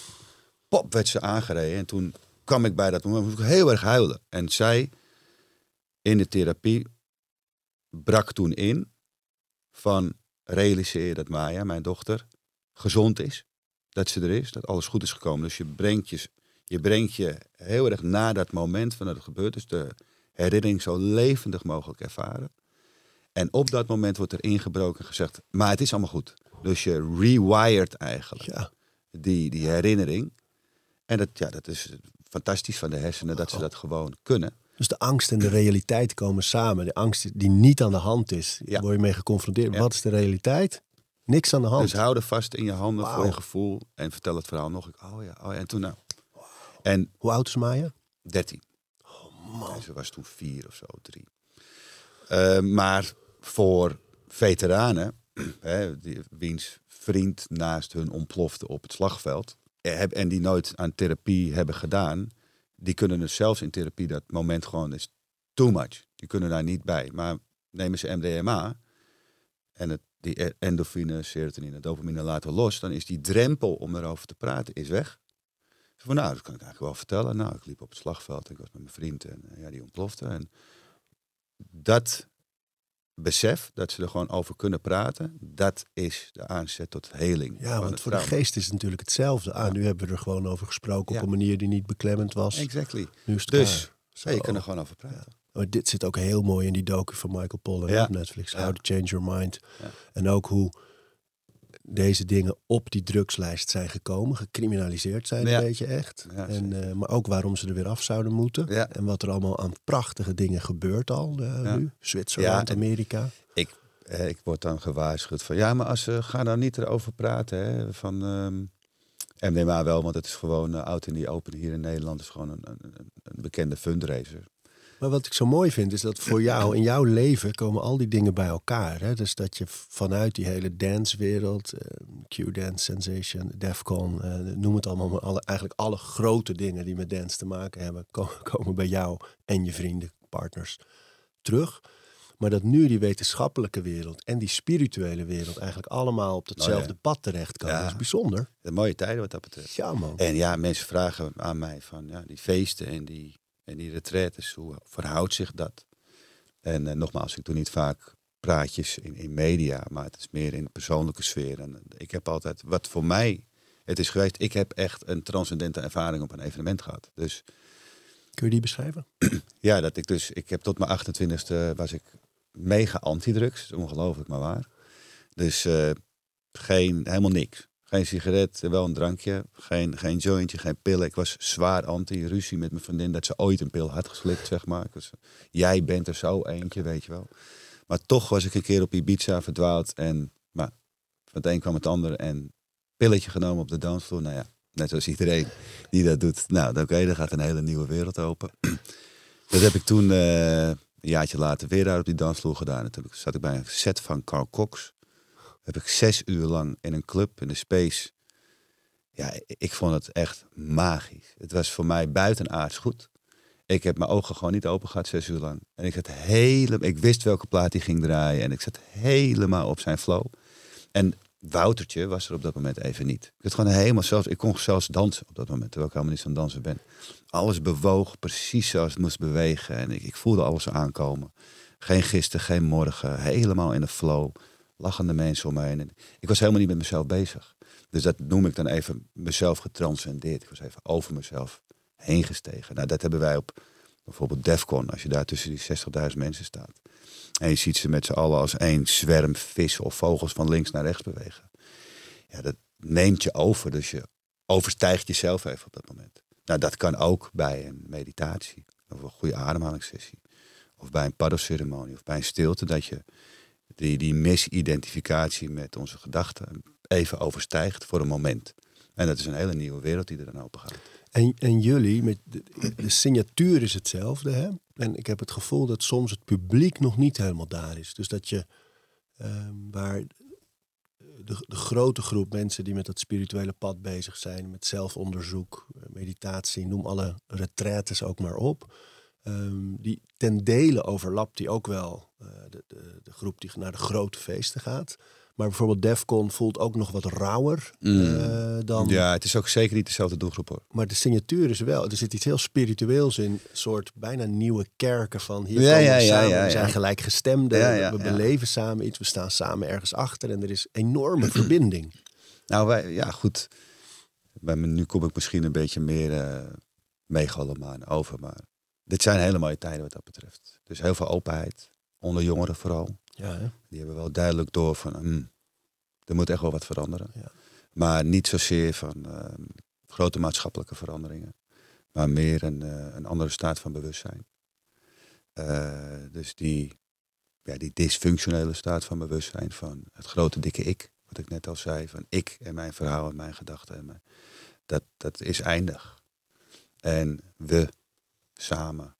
pop, werd ze aangereden. En toen kwam ik bij dat moment, moest ik heel erg huilen. En zij in de therapie brak toen in van realiseer dat Maya, mijn dochter, gezond is. Dat ze er is, dat alles goed is gekomen. Dus je brengt je, je, brengt je heel erg na dat moment van dat het gebeurt. Dus de herinnering zo levendig mogelijk ervaren. En op dat moment wordt er ingebroken en gezegd, maar het is allemaal goed. Dus je rewired eigenlijk Ja. die, die herinnering. En dat, ja, dat is fantastisch van de hersenen dat ze dat gewoon kunnen. Dus de angst en de realiteit komen samen. De angst die niet aan de hand is, Ja. word je mee geconfronteerd. Ja. Wat is de realiteit? Niks aan de hand. Dus hou er vast in je handen voor je gevoel en vertel het verhaal nog. Oh ja, oh ja. En toen nou. En Hoe oud is Maya? 13. man. En ze was toen vier of zo, drie. Eh, maar voor veteranen, hè, die, wiens vriend naast hun ontplofte op het slagveld, eh, en die nooit aan therapie hebben gedaan, die kunnen het zelfs in therapie dat moment gewoon is too much. Die kunnen daar niet bij. Maar nemen ze MDMA en het, die e- endorfine, serotonine, dopamine laten los, dan is die drempel om erover te praten is weg. Van, nou, dat kan ik eigenlijk wel vertellen. Nou, ik liep op het slagveld, ik was met mijn vriend en eh, ja, die ontplofte. En dat besef, dat ze er gewoon over kunnen praten, dat is de aanzet tot heling. Ja, want voor de geest is het natuurlijk hetzelfde. Ah, Ja. nu hebben we er gewoon over gesproken Ja. op een manier die niet beklemmend was. Exactly. Nu is het Dus. Zo. Hey, je kan er gewoon over praten. Maar dit zit ook heel mooi in die docu van Michael Pollan op Netflix. How to Change Your Mind. En ook hoe deze dingen op die drugslijst zijn gekomen. Gecriminaliseerd zijn Ja. een beetje echt. Ja, en, eh, maar ook waarom ze er weer af zouden moeten. Ja. En wat er allemaal aan prachtige dingen gebeurt al eh, nu. Zwitserland, Amerika. Ik, eh, ik word dan gewaarschuwd van, ja, maar als ze ga nou niet erover praten. Hè, van ehm MDMA wel, want het is gewoon oud in die open hier in Nederland. is gewoon een, een- een bekende fundraiser. Maar wat ik zo mooi vind is dat voor jou in jouw leven komen al die dingen bij elkaar. Hè? Dus dat je vanuit die hele dancewereld, eh, Q-dance, Sensation, Defcon, eh, noem het allemaal, maar alle, eigenlijk alle grote dingen die met dance te maken hebben, ko- komen bij jou en je vrienden, partners terug. Maar dat nu die wetenschappelijke wereld en die spirituele wereld eigenlijk allemaal op hetzelfde ja. pad terechtkomen. Ja. Dat is bijzonder. De mooie tijden wat dat betreft. Ja man. En ja, mensen vragen aan mij van ja, die feesten en die, en die retraites, hoe verhoudt zich dat? En eh, nogmaals, ik doe niet vaak praatjes in, in media, maar het is meer in de persoonlijke sfeer. En ik heb altijd, wat voor mij het is geweest, ik heb echt een transcendente ervaring op een evenement gehad. Dus Kun je die beschrijven? ja, dat ik dus, ik heb tot mijn 28e was ik mega antidrugs, ongelooflijk maar waar. Dus eh, geen, helemaal niks. Geen sigaret, wel een drankje, geen, geen jointje, geen pillen. Ik was zwaar anti, ruzie met mijn vriendin dat ze ooit een pil had geslikt, zeg maar. Ik was, jij bent er zo eentje, weet je wel. Maar toch was ik een keer op Ibiza verdwaald en maar, van het een kwam het ander en pilletje genomen op de dansvloer. Nou ja, net zoals iedereen die dat doet. Nou, oké, dan gaat een hele nieuwe wereld open. Dat heb ik toen eh, een jaartje later weer daar op die dansvloer gedaan. Toen zat ik bij een set van Carl Cox. Heb ik zes uur lang in een club in de Space. Ja, ik- vond het echt magisch. Het was voor mij buitenaards goed. Ik heb mijn ogen gewoon niet open gehad zes uur lang. En ik zat helemaal, ik wist welke plaat hij ging draaien. En ik zat helemaal op zijn flow. En Woutertje was er op dat moment even niet. Ik, gewoon helemaal zelfs, ik kon zelfs dansen op dat moment, terwijl ik helemaal niet zo'n danser ben. Alles bewoog precies zoals het moest bewegen. En ik, ik voelde alles aankomen. Geen gisteren, geen morgen. Helemaal in de flow. Lachende mensen om me heen. En ik was helemaal niet met mezelf bezig. Dus dat noem ik dan even mezelf getranscendeerd. Ik was even over mezelf heen gestegen. Nou, dat hebben wij op bijvoorbeeld Defcon. Als je daar tussen die 60.000 mensen staat. En je ziet ze met z'n allen als één zwerm vissen of vogels van links naar rechts bewegen. Ja, dat neemt je over. Dus je overstijgt jezelf even op dat moment. Nou, dat kan ook bij een meditatie. Of een goede ademhalingssessie. Of bij een paddelceremonie. Of bij een stilte. Dat je die, die misidentificatie met onze gedachten even overstijgt voor een moment. En dat is een hele nieuwe wereld die er dan open gaat. En, en jullie, met de, signatuur is hetzelfde. Hè? En ik heb het gevoel dat soms het publiek nog niet helemaal daar is. Dus dat je, ehm, waar de, de grote groep mensen die met dat spirituele pad bezig zijn, met zelfonderzoek, meditatie, noem alle retraites ook maar op. ehm, die ten dele overlapt die ook wel eh, de, de, de groep die naar de grote feesten gaat. Maar bijvoorbeeld Defcon voelt ook nog wat rauwer uh, dan... Ja, het is ook zeker niet dezelfde doelgroep hoor. Maar de signatuur is wel... Er zit iets heel spiritueels in. Een soort bijna nieuwe kerken van... Hier ja, komen we samen, we zijn gelijkgestemden. we beleven samen iets. We staan samen ergens achter. En er is enorme verbinding. Nou, wij, ja goed. Bij me, nu kom ik misschien een beetje meer uh, megalomaan over. Maar dit zijn hele mooie tijden wat dat betreft. Dus heel veel openheid. Onder jongeren vooral. Ja, hè? Die hebben wel duidelijk door van, hmm, er moet echt wel wat veranderen. Ja. Maar niet zozeer van uh, grote maatschappelijke veranderingen. Maar meer een, uh, een andere staat van bewustzijn. Uh, dus die, ja, die dysfunctionele staat van bewustzijn van het grote dikke ik. Wat ik net al zei, van ik en mijn verhaal en mijn gedachten. En mijn, dat, dat is eindig. En we samen,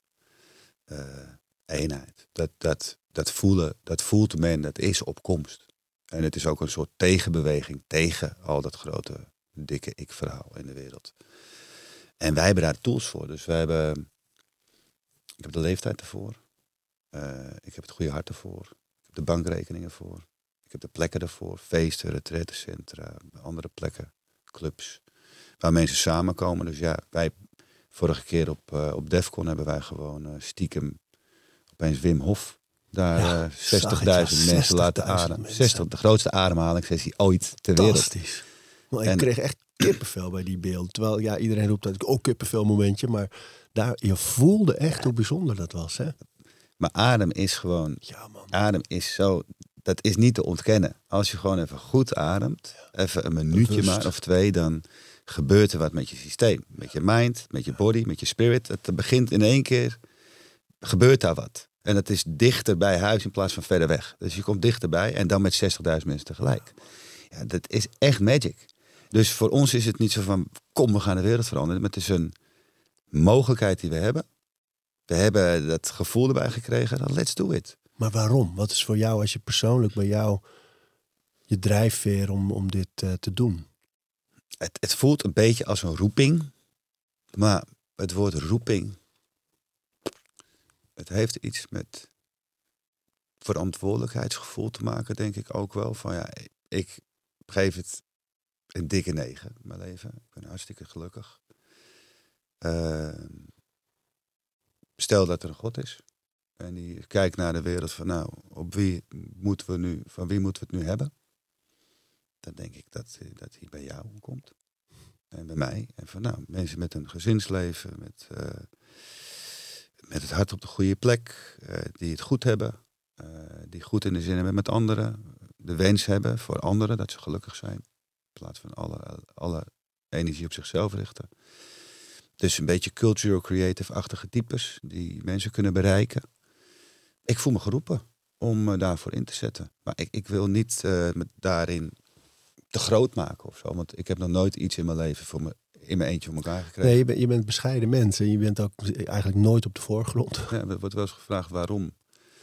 eenheid. Dat, dat, dat, voelen, dat voelt men, dat is opkomst. En het is ook een soort tegenbeweging tegen al dat grote, dikke ik-verhaal in de wereld. En wij hebben daar tools voor. Dus wij hebben, ik heb de leeftijd ervoor. Uh, ik heb het goede hart ervoor. Ik heb de bankrekeningen voor. Ik heb de plekken ervoor. Feesten, retretencentra, andere plekken, clubs. Waar mensen samenkomen. Dus ja, wij, vorige keer op, uh, op Defcon hebben wij gewoon uh, stiekem opeens Wim Hof daar ja, 60.000 uh, mensen laten ademen. 60, de grootste ademhalingssessie ooit ter wereld. Fantastisch. Maar ik kreeg echt kippenvel bij die beeld. Terwijl ja, iedereen roept dat ik ook kippenvel momentje. Maar daar, je voelde echt hoe bijzonder dat was. Hè? Maar adem is gewoon. Ja, man. Adem is zo. Dat is niet te ontkennen. Als je gewoon even goed ademt, even een minuutje maar of twee, dan gebeurt er wat met je systeem. Met je mind, met je body, met je spirit. Het begint in één keer, gebeurt daar wat. En het is dichter bij huis in plaats van verder weg. Dus je komt dichterbij en dan met 60.000 mensen tegelijk. Ja, dat is echt magic. Dus voor ons is het niet zo van, kom, we gaan de wereld veranderen. Maar het is een mogelijkheid die we hebben. We hebben dat gevoel erbij gekregen, let's do it. Maar waarom? Wat is voor jou, als je persoonlijk bij jou je drijfveer om, om dit uh, te doen? Het, voelt een beetje als een roeping. Maar het woord roeping het heeft iets met verantwoordelijkheidsgevoel te maken, denk ik ook wel. Van ja, ik geef het een dikke negen, mijn leven. Ik ben hartstikke gelukkig. Uh, stel dat er een God is. En die kijkt naar de wereld van nou, op wie moeten we nu, van wie moeten we het nu hebben? Dan denk ik dat, dat hij bij jou komt. En bij mij. En van nou, mensen met een gezinsleven, met uh, met het hart op de goede plek, uh, die het goed hebben, die goed in de zin hebben met anderen, de wens hebben voor anderen dat ze gelukkig zijn, in plaats van alle, alle energie op zichzelf richten. Dus een beetje cultural creative-achtige types die mensen kunnen bereiken. Ik voel me geroepen om me daarvoor in te zetten. Maar ik, ik wil niet uh, daarin te groot maken of zo. Want ik heb nog nooit iets in mijn leven voor me in mijn eentje voor elkaar gekregen. Nee, je bent, je bent bescheiden mens en je bent ook eigenlijk nooit op de voorgrond. Ja, er wordt wel eens gevraagd waarom.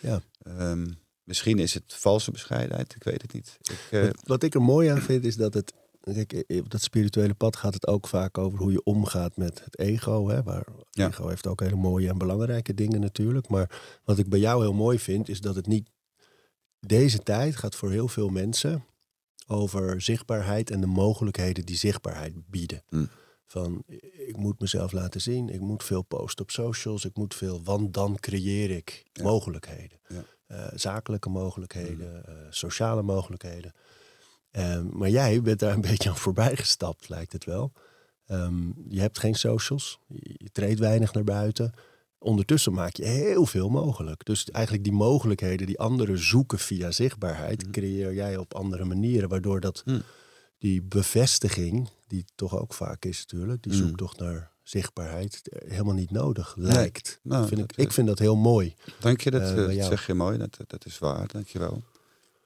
Ja. Um, misschien is het valse bescheidenheid, ik weet het niet. Ik, uh... wat, ik er mooi aan vind is dat het, kijk, op dat spirituele pad gaat het ook vaak over hoe je omgaat met het ego. Hè, waar ja. ego heeft ook hele mooie en belangrijke dingen natuurlijk. Maar wat ik bij jou heel mooi vind, is dat het niet... Deze tijd gaat voor heel veel mensen over zichtbaarheid en de mogelijkheden die zichtbaarheid bieden. Mm. Van ik moet mezelf laten zien, ik moet veel posten op socials, ik moet veel, want dan creëer ik mogelijkheden. Ja. Uh, zakelijke mogelijkheden, mm. uh, sociale mogelijkheden. Um, maar jij bent daar een beetje aan voorbij gestapt, lijkt het wel. Um, je hebt geen socials, je, je treedt weinig naar buiten. Ondertussen maak je heel veel mogelijk. Dus eigenlijk die mogelijkheden die anderen zoeken via zichtbaarheid, mm. creëer jij op andere manieren, waardoor dat mm die bevestiging, die toch ook vaak is natuurlijk, die mm. zoektocht naar zichtbaarheid, helemaal niet nodig lijkt. Nou, vind ik, ik vind dat heel mooi. Dank je, dat, uh, zeg je mooi. Dat, dat is waar, dank je wel.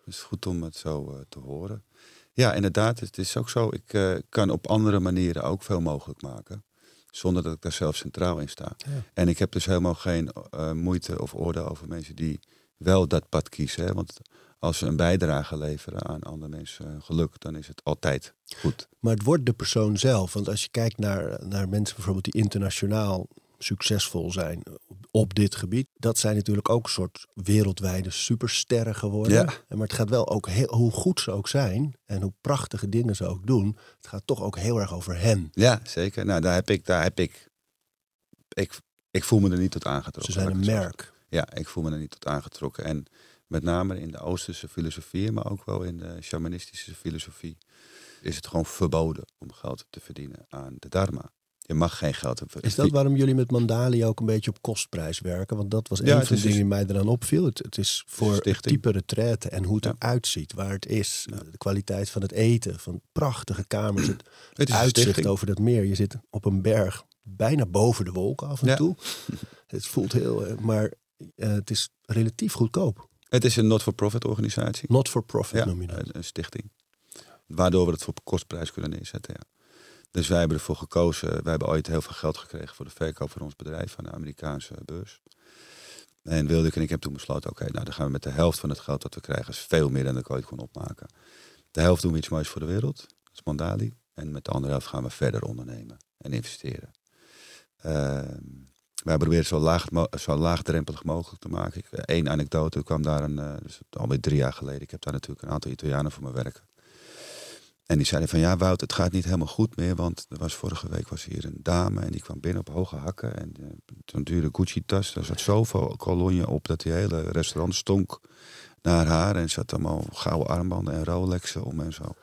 Het is goed om het zo uh, te horen. Ja, inderdaad, het is ook zo. Ik uh, kan op andere manieren ook veel mogelijk maken. Zonder dat ik daar zelf centraal in sta. Ja. En ik heb dus helemaal geen moeite of oordeel over mensen die wel dat pad kiezen. Hè? Want als ze een bijdrage leveren aan andere mensen geluk, dan is het altijd goed. Maar het wordt de persoon zelf. Want als je kijkt naar, naar mensen bijvoorbeeld die internationaal succesvol zijn, op dit gebied. Dat zijn natuurlijk ook een soort wereldwijde supersterren geworden. Ja. Maar het gaat wel ook heel, hoe goed ze ook zijn en hoe prachtige dingen ze ook doen. Het gaat toch ook heel erg over hen. Ja, zeker. Nou, daar heb ik, daar heb ik, ik, ik voel me er niet tot aangetrokken. Ze zijn een merk. Ja, ik voel me er niet tot aangetrokken. En met name in de Oosterse filosofie, maar ook wel in de shamanistische filosofie, is het gewoon verboden om geld te verdienen aan de dharma. Je mag geen geld hebben. Is dat waarom jullie met Mandali ook een beetje op kostprijs werken? Want dat was een van de dingen die mij eraan opviel. Het, het is voor stichting. type retraite en hoe het Ja. eruit ziet, waar het is. Ja. De kwaliteit van het eten, van prachtige kamers, het uitzicht stichting. over dat meer. Je zit op een berg, bijna boven de wolken af en toe. Het voelt heel, eh, maar eh, het is relatief goedkoop. Het is een not-for-profit organisatie. Not for profit Ja, noem je dat. een, een stichting. Waardoor we het voor kostprijs kunnen neerzetten. Ja. Dus wij hebben ervoor gekozen. Wij hebben ooit heel veel geld gekregen voor de verkoop van ons bedrijf aan de Amerikaanse beurs. En Wilde en ik hebben toen besloten, oké, nou dan gaan we met de helft van het geld dat we krijgen, veel meer dan ik ooit kon opmaken. De helft doen we iets moois voor de wereld, dat is Mandali. En met de andere helft gaan we verder ondernemen en investeren. Ehm, wij proberen zo, zo laagdrempelig mogelijk te maken. Eén anekdote, er kwam daar een, eh, dus alweer drie jaar geleden. Ik heb daar natuurlijk een aantal Italianen voor me werken. En die zeiden van ja Wout, het gaat niet helemaal goed meer. Want er was vorige week was hier een dame en die kwam binnen op hoge hakken. En uh, zo'n dure Gucci tas, daar zat zoveel kolonje op dat die hele restaurant stonk naar haar. En er zat allemaal gouden armbanden en Rolexen om en zo.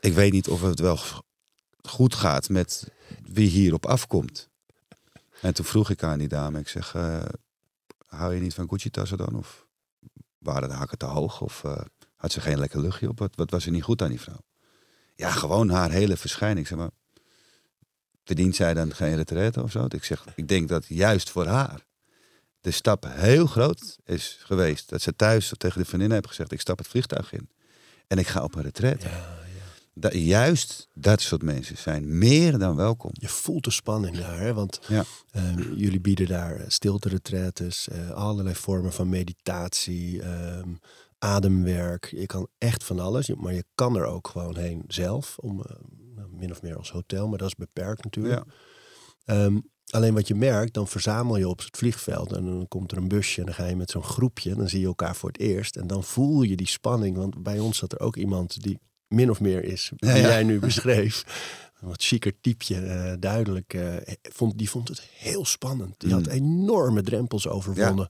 Ik weet niet of het wel goed gaat met wie hierop afkomt. En toen vroeg ik aan die dame, ik zeg, eh, hou je niet van Gucci-tassen dan? Of waren de hakken te hoog? Of eh, had ze geen lekker luchtje op? Wat, wat was er niet goed aan die vrouw? Ja, gewoon haar hele verschijning. Zeg maar, verdient zij dan geen retraite of zo? Ik zeg, ik denk dat juist voor haar de stap heel groot is geweest. Dat ze thuis tegen de vriendin heeft gezegd, ik stap het vliegtuig in. En ik ga op een retraite. Ja, ja. Dat, juist dat soort mensen zijn meer dan welkom. Je voelt de spanning daar, hè? want Ja. eh, jullie bieden daar stilte-retretes, eh, allerlei vormen van meditatie, ehm, ademwerk. Je kan echt van alles, maar je kan er ook gewoon heen zelf, om, eh, nou, min of meer als hotel, maar dat is beperkt natuurlijk. Ja. Ehm, alleen wat je merkt, dan verzamel je op het vliegveld en dan komt er een busje en dan ga je met zo'n groepje, dan zie je elkaar voor het eerst en dan voel je die spanning, want bij ons zat er ook iemand die min of meer is, die Ja, ja. jij nu beschreef. Een wat chiquer typeje, eh, duidelijk. eh, vond, die vond het heel spannend. Die had Mm. enorme drempels overwonnen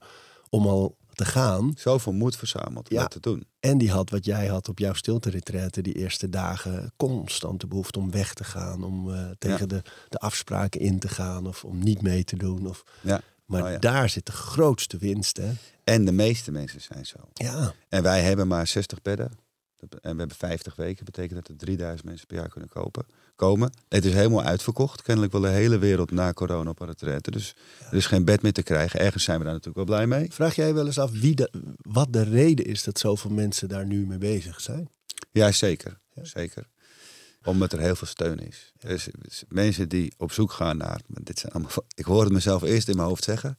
om al te gaan. Zoveel moed verzameld om Ja. dat te doen. En die had wat jij had op jouw stilte die eerste dagen. Constant de behoefte om weg te gaan. Om eh, tegen de, de afspraken in te gaan. Of om niet mee te doen. Of, Ja. maar Oh ja. daar zit de grootste winst. Hè? En de meeste mensen zijn zo. Ja, En wij hebben maar 60 bedden. En we hebben 50 weken. Dat betekent dat er 3000 mensen per jaar kunnen kopen, komen. Het is helemaal uitverkocht. Kennelijk wil de hele wereld na corona op retraite. Dus er is geen bed meer te krijgen. Ergens zijn we daar natuurlijk wel blij mee. vraag jij wel eens af wie de, wat de reden is dat zoveel mensen daar nu mee bezig zijn? Ja, zeker. Ja. zeker. Omdat er heel veel steun is. Er is mensen die op zoek gaan naar... Dit zijn allemaal, ik hoor het mezelf eerst in mijn hoofd zeggen.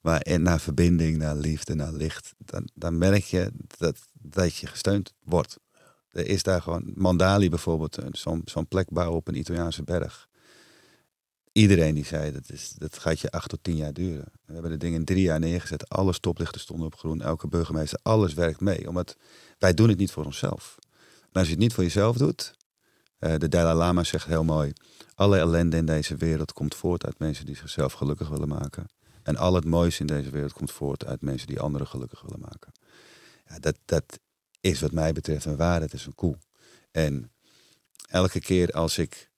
Maar en naar verbinding, naar liefde, naar licht. Dan, dan merk je dat, dat je gesteund wordt. Er is daar gewoon... Mandali bijvoorbeeld, eh, zo'n plek bouwen op een Italiaanse berg. Iedereen die zei, dat, is, dat gaat je acht tot tien jaar duren. We hebben de dingen in drie jaar neergezet. Alle stoplichten stonden op groen. Elke burgemeester, alles werkt mee. Omdat wij doen het niet voor onszelf. En als je het niet voor jezelf doet... eh, de Dalai Lama zegt heel mooi... Alle ellende in deze wereld komt voort uit mensen die zichzelf gelukkig willen maken. En al het mooiste in deze wereld komt voort uit mensen die anderen gelukkig willen maken. Ja, dat, dat is wat mij betreft een waarheid, het is een koe. En elke keer als ik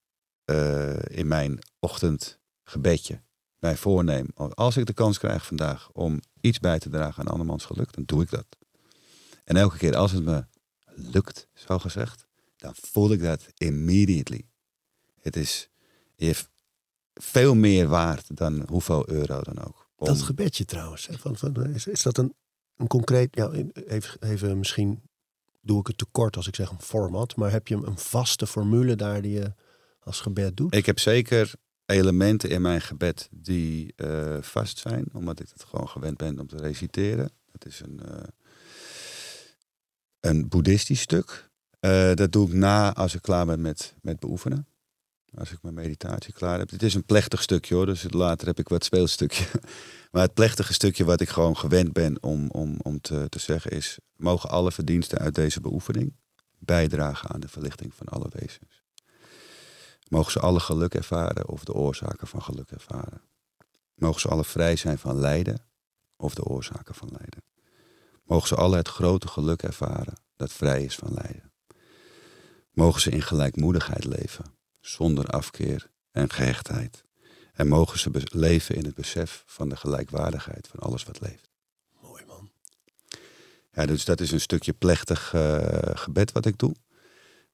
eh, in mijn ochtendgebedje mij voorneem, als ik de kans krijg vandaag om iets bij te dragen aan andermans geluk, dan doe ik dat. En elke keer als het me lukt, zo gezegd, dan voel ik dat immediately. Het is heeft veel meer waard dan hoeveel euro dan ook. Dat gebedje trouwens. Van, van, is, is dat een, een concreet... Ja, even, even misschien doe ik het te kort als ik zeg een format. Maar heb je een vaste formule daar die je als gebed doet? Ik heb zeker elementen in mijn gebed die eh, vast zijn, omdat ik het gewoon gewend ben om te reciteren. Het is een, eh, een boeddhistisch stuk. Eh, dat doe ik na als ik klaar ben met, met beoefenen. Als ik mijn meditatie klaar heb. Het is een plechtig stukje hoor, dus later heb ik wat speelstukje. Maar het plechtige stukje wat ik gewoon gewend ben om, om, om te, te zeggen is... mogen alle verdiensten uit deze beoefening bijdragen aan de verlichting van alle wezens. Mogen ze alle geluk ervaren of de oorzaken van geluk ervaren. Mogen ze alle vrij zijn van lijden of de oorzaken van lijden. Mogen ze alle het grote geluk ervaren dat vrij is van lijden. Mogen ze in gelijkmoedigheid leven, zonder afkeer en gehechtheid. En mogen ze leven in het besef van de gelijkwaardigheid van alles wat leeft. Mooi man. Ja, dus dat is een stukje plechtig uh, gebed wat ik doe.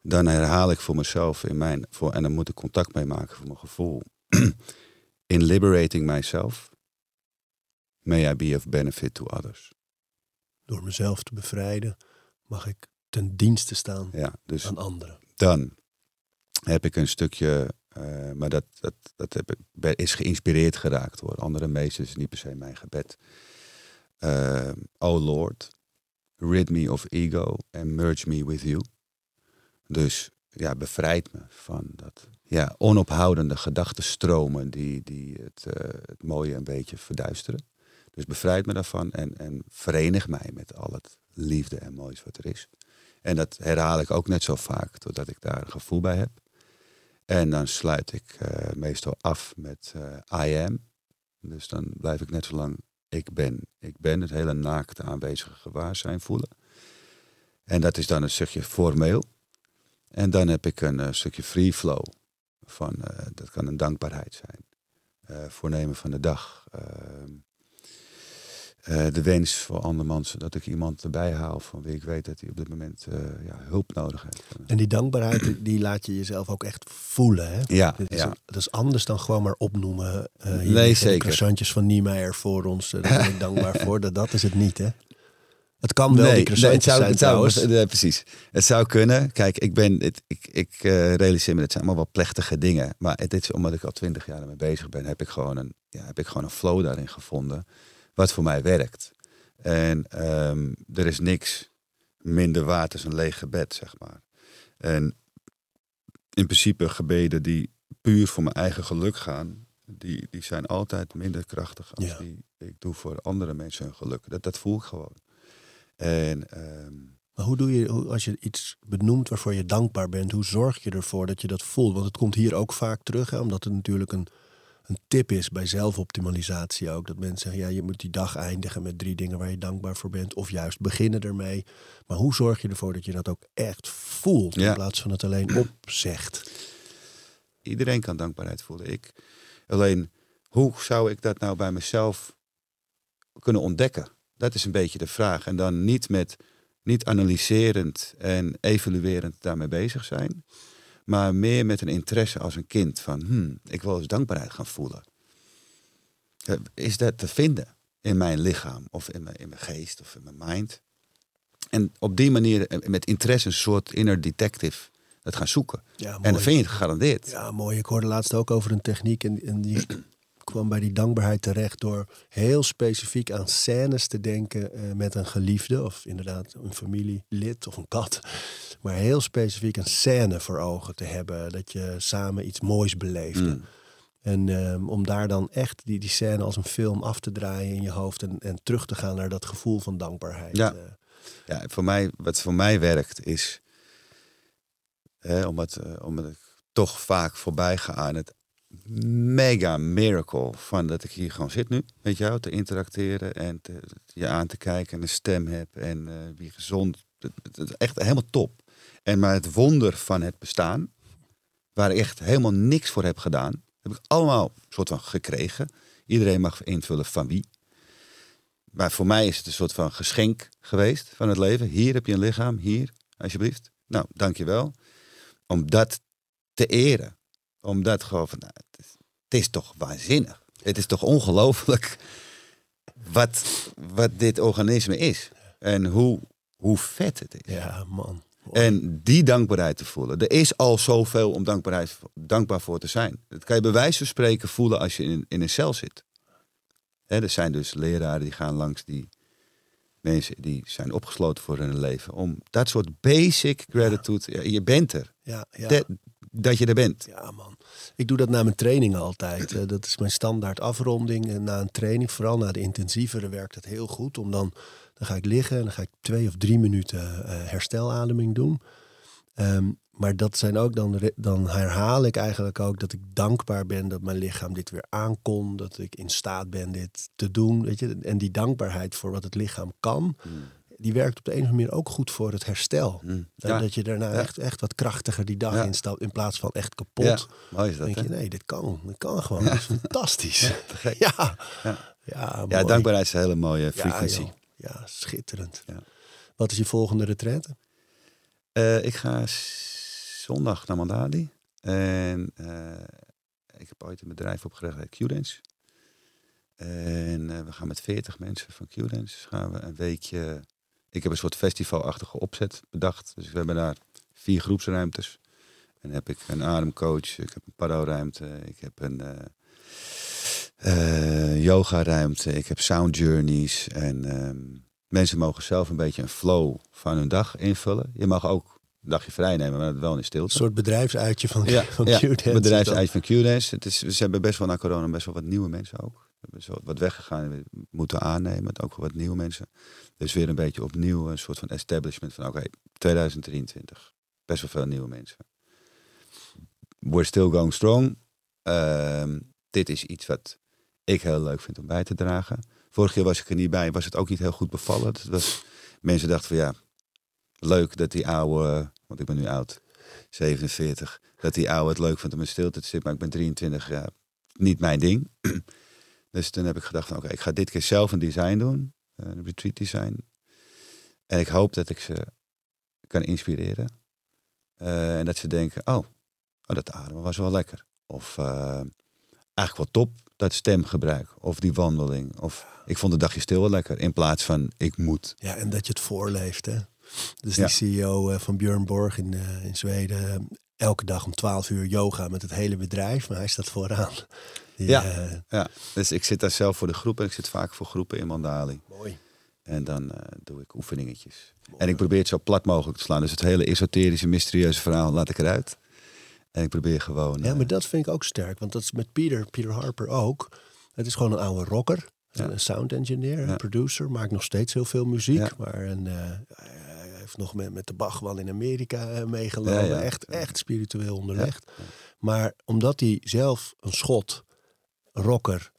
Dan herhaal ik voor mezelf in mijn, voor, en dan moet ik contact mee maken voor mijn gevoel. in liberating myself, may I be of benefit to others. Door mezelf te bevrijden, mag ik ten dienste staan ja, dus aan anderen. Dan heb ik een stukje, uh, maar dat, dat, dat heb ik, is geïnspireerd geraakt door andere meesters, niet per se mijn gebed. Oh Lord, rid me of ego and merge me with you. Dus ja, bevrijd me van dat ja, onophoudende gedachtenstromen die, die het, uh, het mooie een beetje verduisteren. Dus bevrijd me daarvan en, en verenig mij met al het liefde en moois wat er is. En dat herhaal ik ook net zo vaak, totdat ik daar een gevoel bij heb. En dan sluit ik uh, meestal af met uh, I am. Dus dan blijf ik net zo lang ik ben. Ik ben het hele naakte aanwezige gewaarzijn voelen. En dat is dan een stukje formeel. En dan heb ik een uh, stukje free flow. Van, dat kan een dankbaarheid zijn. voornemen van de dag. Uh, de wens voor andermans dat ik iemand erbij haal van wie ik weet dat hij op dit moment uh, ja, hulp nodig heeft. En die dankbaarheid, die laat je jezelf ook echt voelen. Hè? Ja, dat, is, ja. dat is anders dan gewoon maar opnoemen. Uh, hier nee, zeker. van Niemeyer voor ons, daar ben ik dankbaar voor. Dat, dat is het niet, hè? Het kan wel, nee, die nee, het zou, zijn het zou, precies. Het zou kunnen. Kijk, ik ben, het, ik, ik realiseer me, het zijn allemaal wel plechtige dingen. Maar het is omdat ik al twintig jaar ermee bezig ben, heb ik gewoon een, ja, heb ik gewoon een flow daarin gevonden wat voor mij werkt. En um, er is niks minder waard als een leeg gebed, zeg maar. En in principe gebeden die puur voor mijn eigen geluk gaan, die, die zijn altijd minder krachtig als Ja. die ik doe voor andere mensen hun geluk. Dat, dat voel ik gewoon. En ehm, Maar hoe doe je, als je iets benoemt waarvoor je dankbaar bent, hoe zorg je ervoor dat je dat voelt? Want het komt hier ook vaak terug, hè, omdat het natuurlijk een, een tip is bij zelfoptimalisatie ook. Dat mensen zeggen, ja, je moet die dag eindigen met drie dingen waar je dankbaar voor bent. Of juist beginnen ermee. Maar hoe zorg je ervoor dat je dat ook echt voelt, in Ja. plaats van het alleen opzegt? iedereen kan dankbaarheid voelen. Ik, alleen, hoe zou ik dat nou bij mezelf kunnen ontdekken? Dat is een beetje de vraag. En dan niet met niet analyserend en evaluerend daarmee bezig zijn, maar meer met een interesse als een kind van, hmm, ik wil eens dankbaarheid gaan voelen. Eh, Is dat te vinden in mijn lichaam of in mijn, in mijn geest of in mijn mind? En op die manier eh, met interesse een soort inner detective dat gaan zoeken. Ja, En dan vind je het gegarandeerd. Ja, mooi. Ik hoorde laatst ook over een techniek en, en die kwam bij die dankbaarheid terecht door heel specifiek aan scènes te denken eh, met een geliefde of inderdaad een familielid of een kat. Maar heel specifiek een scène voor ogen te hebben dat je samen iets moois beleefde. Mm. En ehm, om daar dan echt die, die scène als een film af te draaien in je hoofd en, en terug te gaan naar dat gevoel van dankbaarheid. Ja. Eh, Ja, voor mij, wat voor mij werkt is, hè, omdat, eh, omdat ik toch vaak voorbij ga aan het mega miracle van dat ik hier gewoon zit nu met jou te interacteren en je aan te kijken en een stem heb en eh, wie gezond. Echt helemaal top. En maar het wonder van het bestaan, waar ik echt helemaal niks voor heb gedaan, heb ik allemaal soort van gekregen. Iedereen mag invullen van wie. Maar voor mij is het een soort van geschenk geweest van het leven. Hier heb je een lichaam, hier, alsjeblieft. Nou, dankjewel. Om dat te eren. Om dat gewoon van, nou, het, is, het is toch waanzinnig. Het is toch ongelooflijk wat, wat dit organisme is. En hoe, hoe vet het is. ja, man. En die dankbaarheid te voelen. Er is al zoveel om dankbaarheid, dankbaar voor te zijn. Dat kan je bij wijze van spreken voelen als je in, in een cel zit. Hè, er zijn dus leraren die gaan langs die mensen die zijn opgesloten voor hun leven. Om dat soort basic gratitude. ja, je bent er. Ja, ja. Dat, dat je er bent. Ja, man. Ik doe dat na mijn training altijd. Eh, dat is mijn standaard afronding. En na een training, vooral na de intensievere, werkt het heel goed. Om dan, dan ga ik liggen en dan ga ik twee of drie minuten uh, herstelademing doen. Um, maar dat zijn ook dan, dan herhaal ik eigenlijk ook dat ik dankbaar ben dat mijn lichaam dit weer aankon. Dat ik in staat ben dit te doen. Weet je? En die dankbaarheid voor wat het lichaam kan, hmm. Die werkt op de een of andere manier ook goed voor het herstel. Hmm. Dat je daarna echt, echt wat krachtiger die dag instapt in plaats van echt kapot. Ja. Mooi is dat, denk je, nee, dit kan. Dit kan gewoon. Dat is fantastisch. Ja, ja. Ja, dankbaarheid is een hele mooie frequentie. Ja, schitterend. Wat is je volgende retraite? Uh, ik ga zondag naar Mandali. En uh, ik heb ooit een bedrijf opgericht, Q-Dance. En uh, we gaan met 40 mensen van Q-Dance gaan we een weekje... Ik heb een soort festivalachtige opzet bedacht. Dus we hebben daar vier groepsruimtes. En dan heb ik een ademcoach, ik heb een paro-ruimte, ik heb een uh, yoga-ruimte, ik heb sound journeys. En um, mensen mogen zelf een beetje een flow van hun dag invullen. Je mag ook dagje vrij nemen, maar wel in stilte. Een soort bedrijfsuitje van, ja, van ja, Q-Dance. bedrijfsuitje van Q-Dance. Het is, ze hebben best wel na corona best wel wat nieuwe mensen ook. Hebben zo wat weggegaan en moeten aannemen. Ook wat nieuwe mensen. Dus weer een beetje opnieuw een soort van establishment van oké, 2023. Best wel veel nieuwe mensen. We're still going strong. Ehm, dit is iets wat ik heel leuk vind om bij te dragen. Vorig jaar was ik er niet bij, was het ook niet heel goed bevallen. Het was, mensen dachten van ja, leuk dat die oude, want ik ben nu oud, 47, dat die oude het leuk vindt om in stilte te zitten, maar ik ben 23, ja, niet mijn ding. Dus toen heb ik gedacht van oké, ik ga dit keer zelf een design doen, een retreat design. En ik hoop dat ik ze kan inspireren. Uh, en dat ze denken, oh, oh, dat ademen was wel lekker. Of uh, eigenlijk wel top, dat stemgebruik. Of die wandeling. Of ik vond het dagje stil wel lekker. In plaats van ik moet. Ja, en dat je het voorleeft, hè? Dus die CEO eh, van Björn Borg in, in Zweden, eh, elke dag om 12 uur yoga met het hele bedrijf, maar hij staat vooraan. Ja, ja, dus ik zit daar zelf voor de groep en ik zit vaak voor groepen in Mandali. Mooi. En dan doe ik oefeningetjes. En ik probeer het zo plat mogelijk te slaan. Dus het hele esoterische, mysterieuze verhaal laat ik eruit. En ik probeer gewoon... Ja, maar dat vind ik ook sterk. Want dat is met Peter, Peter Harper ook. Het is gewoon een oude rocker. Een sound engineer, een producer. Maakt nog steeds heel veel muziek. Maar een, nog met, met de Bachman in Amerika uh, meegelopen. Echt, echt spiritueel onderlegd. Maar omdat hij zelf een schot, rocker,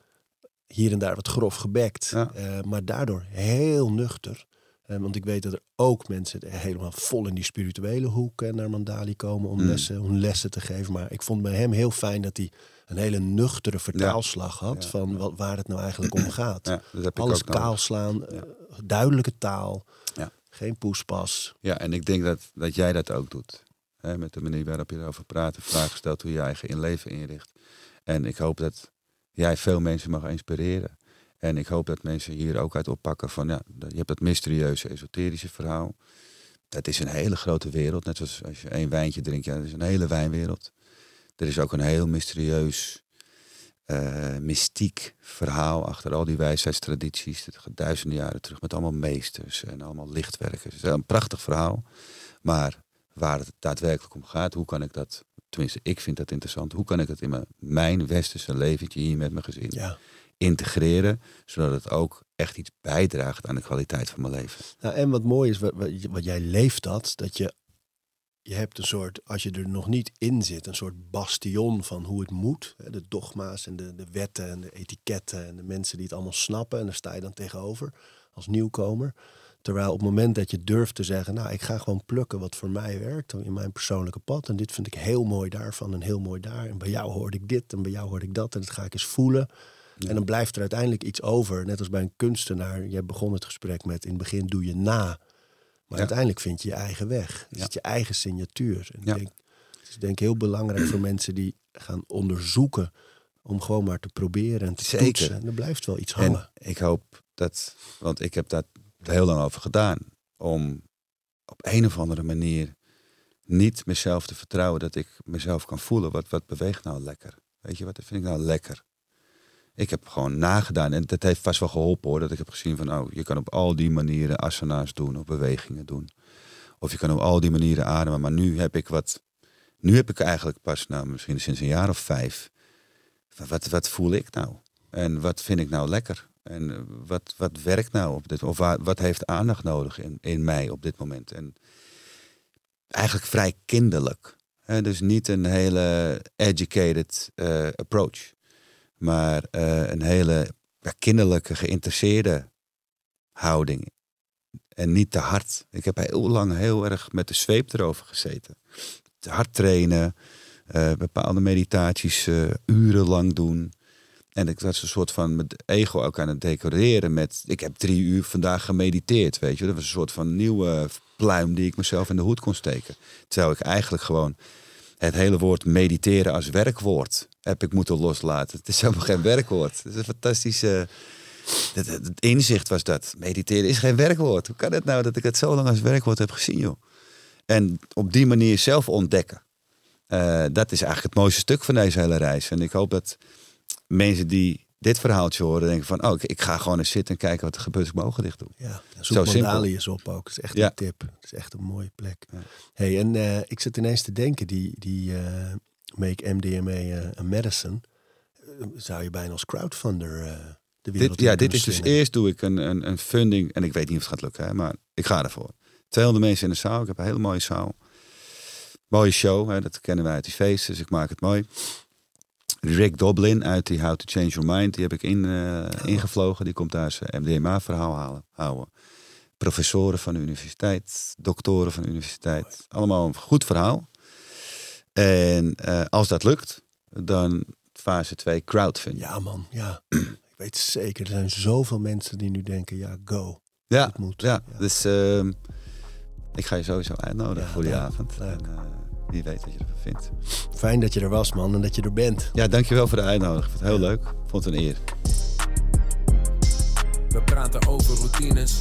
hier en daar wat grof gebekt, uh, maar daardoor heel nuchter. Uh, want ik weet dat er ook mensen helemaal vol in die spirituele hoek naar Mandali komen om, mm. lessen, om lessen te geven. Maar ik vond bij hem heel fijn dat hij een hele nuchtere vertaalslag had van wat, waar het nou eigenlijk om gaat. Alles kaalslaan, duidelijke taal. Geen poespas. Ja, en ik denk dat, dat jij dat ook doet. Hè, met de manier waarop je erover praat en vragen stelt hoe je eigen in leven inricht. En ik hoop dat jij veel mensen mag inspireren. En ik hoop dat mensen hier ook uit oppakken van, ja, je hebt dat mysterieuze, esoterische verhaal. Dat is een hele grote wereld. Net zoals als je één wijntje drinkt, ja, dat is een hele wijnwereld. Er is ook een heel mysterieus uh, mystiek verhaal achter al die wijsheidstradities. Dat gaat duizenden jaren terug met allemaal meesters en allemaal lichtwerkers. Het is een prachtig verhaal. Maar waar het daadwerkelijk om gaat, hoe kan ik dat, tenminste ik vind dat interessant, hoe kan ik dat in mijn, mijn westerse leventje hier met mijn gezin ja. integreren, zodat het ook echt iets bijdraagt aan de kwaliteit van mijn leven. Nou, en wat mooi is, wat, wat jij leeft dat, dat je je hebt een soort, als je er nog niet in zit, een soort bastion van hoe het moet. De dogma's en de, de wetten en de etiketten en de mensen die het allemaal snappen. En daar sta je dan tegenover als nieuwkomer. Terwijl op het moment dat je durft te zeggen, nou, ik ga gewoon plukken wat voor mij werkt in mijn persoonlijke pad. En dit vind ik heel mooi daarvan en heel mooi daar. En bij jou hoorde ik dit en bij jou hoorde ik dat. En dat ga ik eens voelen. En dan blijft er uiteindelijk iets over. Net als bij een kunstenaar. Je begon het gesprek met, in het begin doe je na. Maar uiteindelijk vind je je eigen weg. Is het je eigen signatuur. En denk, het is denk ik heel belangrijk voor mensen die gaan onderzoeken. Om gewoon maar te proberen en te Zeker. toetsen. En er blijft wel iets hangen. En ik hoop dat, want ik heb daar heel lang over gedaan. Om op een of andere manier niet mezelf te vertrouwen dat ik mezelf kan voelen. Wat, wat beweegt nou lekker? Weet je, wat vind ik nou lekker? ik heb gewoon nagedaan. En dat heeft vast wel geholpen hoor. Dat ik heb gezien van, oh, je kan op al die manieren asana's doen of bewegingen doen. Of je kan op al die manieren ademen. Maar nu heb ik wat Nu heb ik eigenlijk pas, nou misschien sinds een jaar of vijf, wat, wat voel ik nou? En wat vind ik nou lekker? En eh, wat, wat werkt nou op dit Of wat heeft aandacht nodig in, in mij op dit moment? En eigenlijk vrij kinderlijk. Hè? Dus niet een hele educated uh, approach. Maar uh, een hele kinderlijke, geïnteresseerde houding. En niet te hard. Ik heb heel lang heel erg met de zweep erover gezeten. Te hard trainen, bepaalde meditaties urenlang doen. En ik was een soort van met ego ook aan het decoreren met... Ik heb drie uur vandaag gemediteerd, weet je. Dat was een soort van nieuwe pluim die ik mezelf in de hoed kon steken. Terwijl ik eigenlijk gewoon het hele woord mediteren als werkwoord heb ik moeten loslaten. Het is helemaal geen werkwoord. Het is een fantastische... Het, inzicht was dat. Mediteren is geen werkwoord. Hoe kan het nou dat ik het zo lang als werkwoord heb gezien, joh? En op die manier zelf ontdekken. Uh, dat is eigenlijk het mooiste stuk van deze hele reis. En ik hoop dat mensen die dit verhaaltje horen denken van... oh, ik ga gewoon eens zitten en kijken wat er gebeurt als ik mijn ogen dicht doe. Ja, zoek Mandali is op ook. Het is echt ja. een tip. Het is echt een mooie plek. Ja. Hey, en uh, ik zit ineens te denken, die, die uh, Make MDMA a Medicine... zou je bijna als crowdfunder de wereld dit, Ja, dit is dus eerst doe ik een, een, een, funding... en ik weet niet of het gaat lukken, hè, maar ik ga ervoor. 200 mensen in de zaal. Ik heb een hele mooie zaal. Mooie show, hè, dat kennen wij uit die feesten, dus ik maak het mooi. Rick Doblin uit die How to Change Your Mind, die heb ik in, uh, ingevlogen. Die komt daar zijn MDMA-verhaal halen, houden. Professoren van de universiteit, doktoren van de universiteit. Allemaal een goed verhaal. En uh, als dat lukt, dan fase 2 crowdfunding. Ja man, ja. ik weet zeker, er zijn zoveel mensen die nu denken, ja, go. Ja, moet. ja. ja. dus uh, ik ga je sowieso uitnodigen ja, voor die avond. En, wie weet wat je ervan vindt. Fijn dat je er was, man, en dat je er bent. Ja, dankjewel voor de uitnodiging. Vond het heel leuk. Vond het een eer. We praten over routines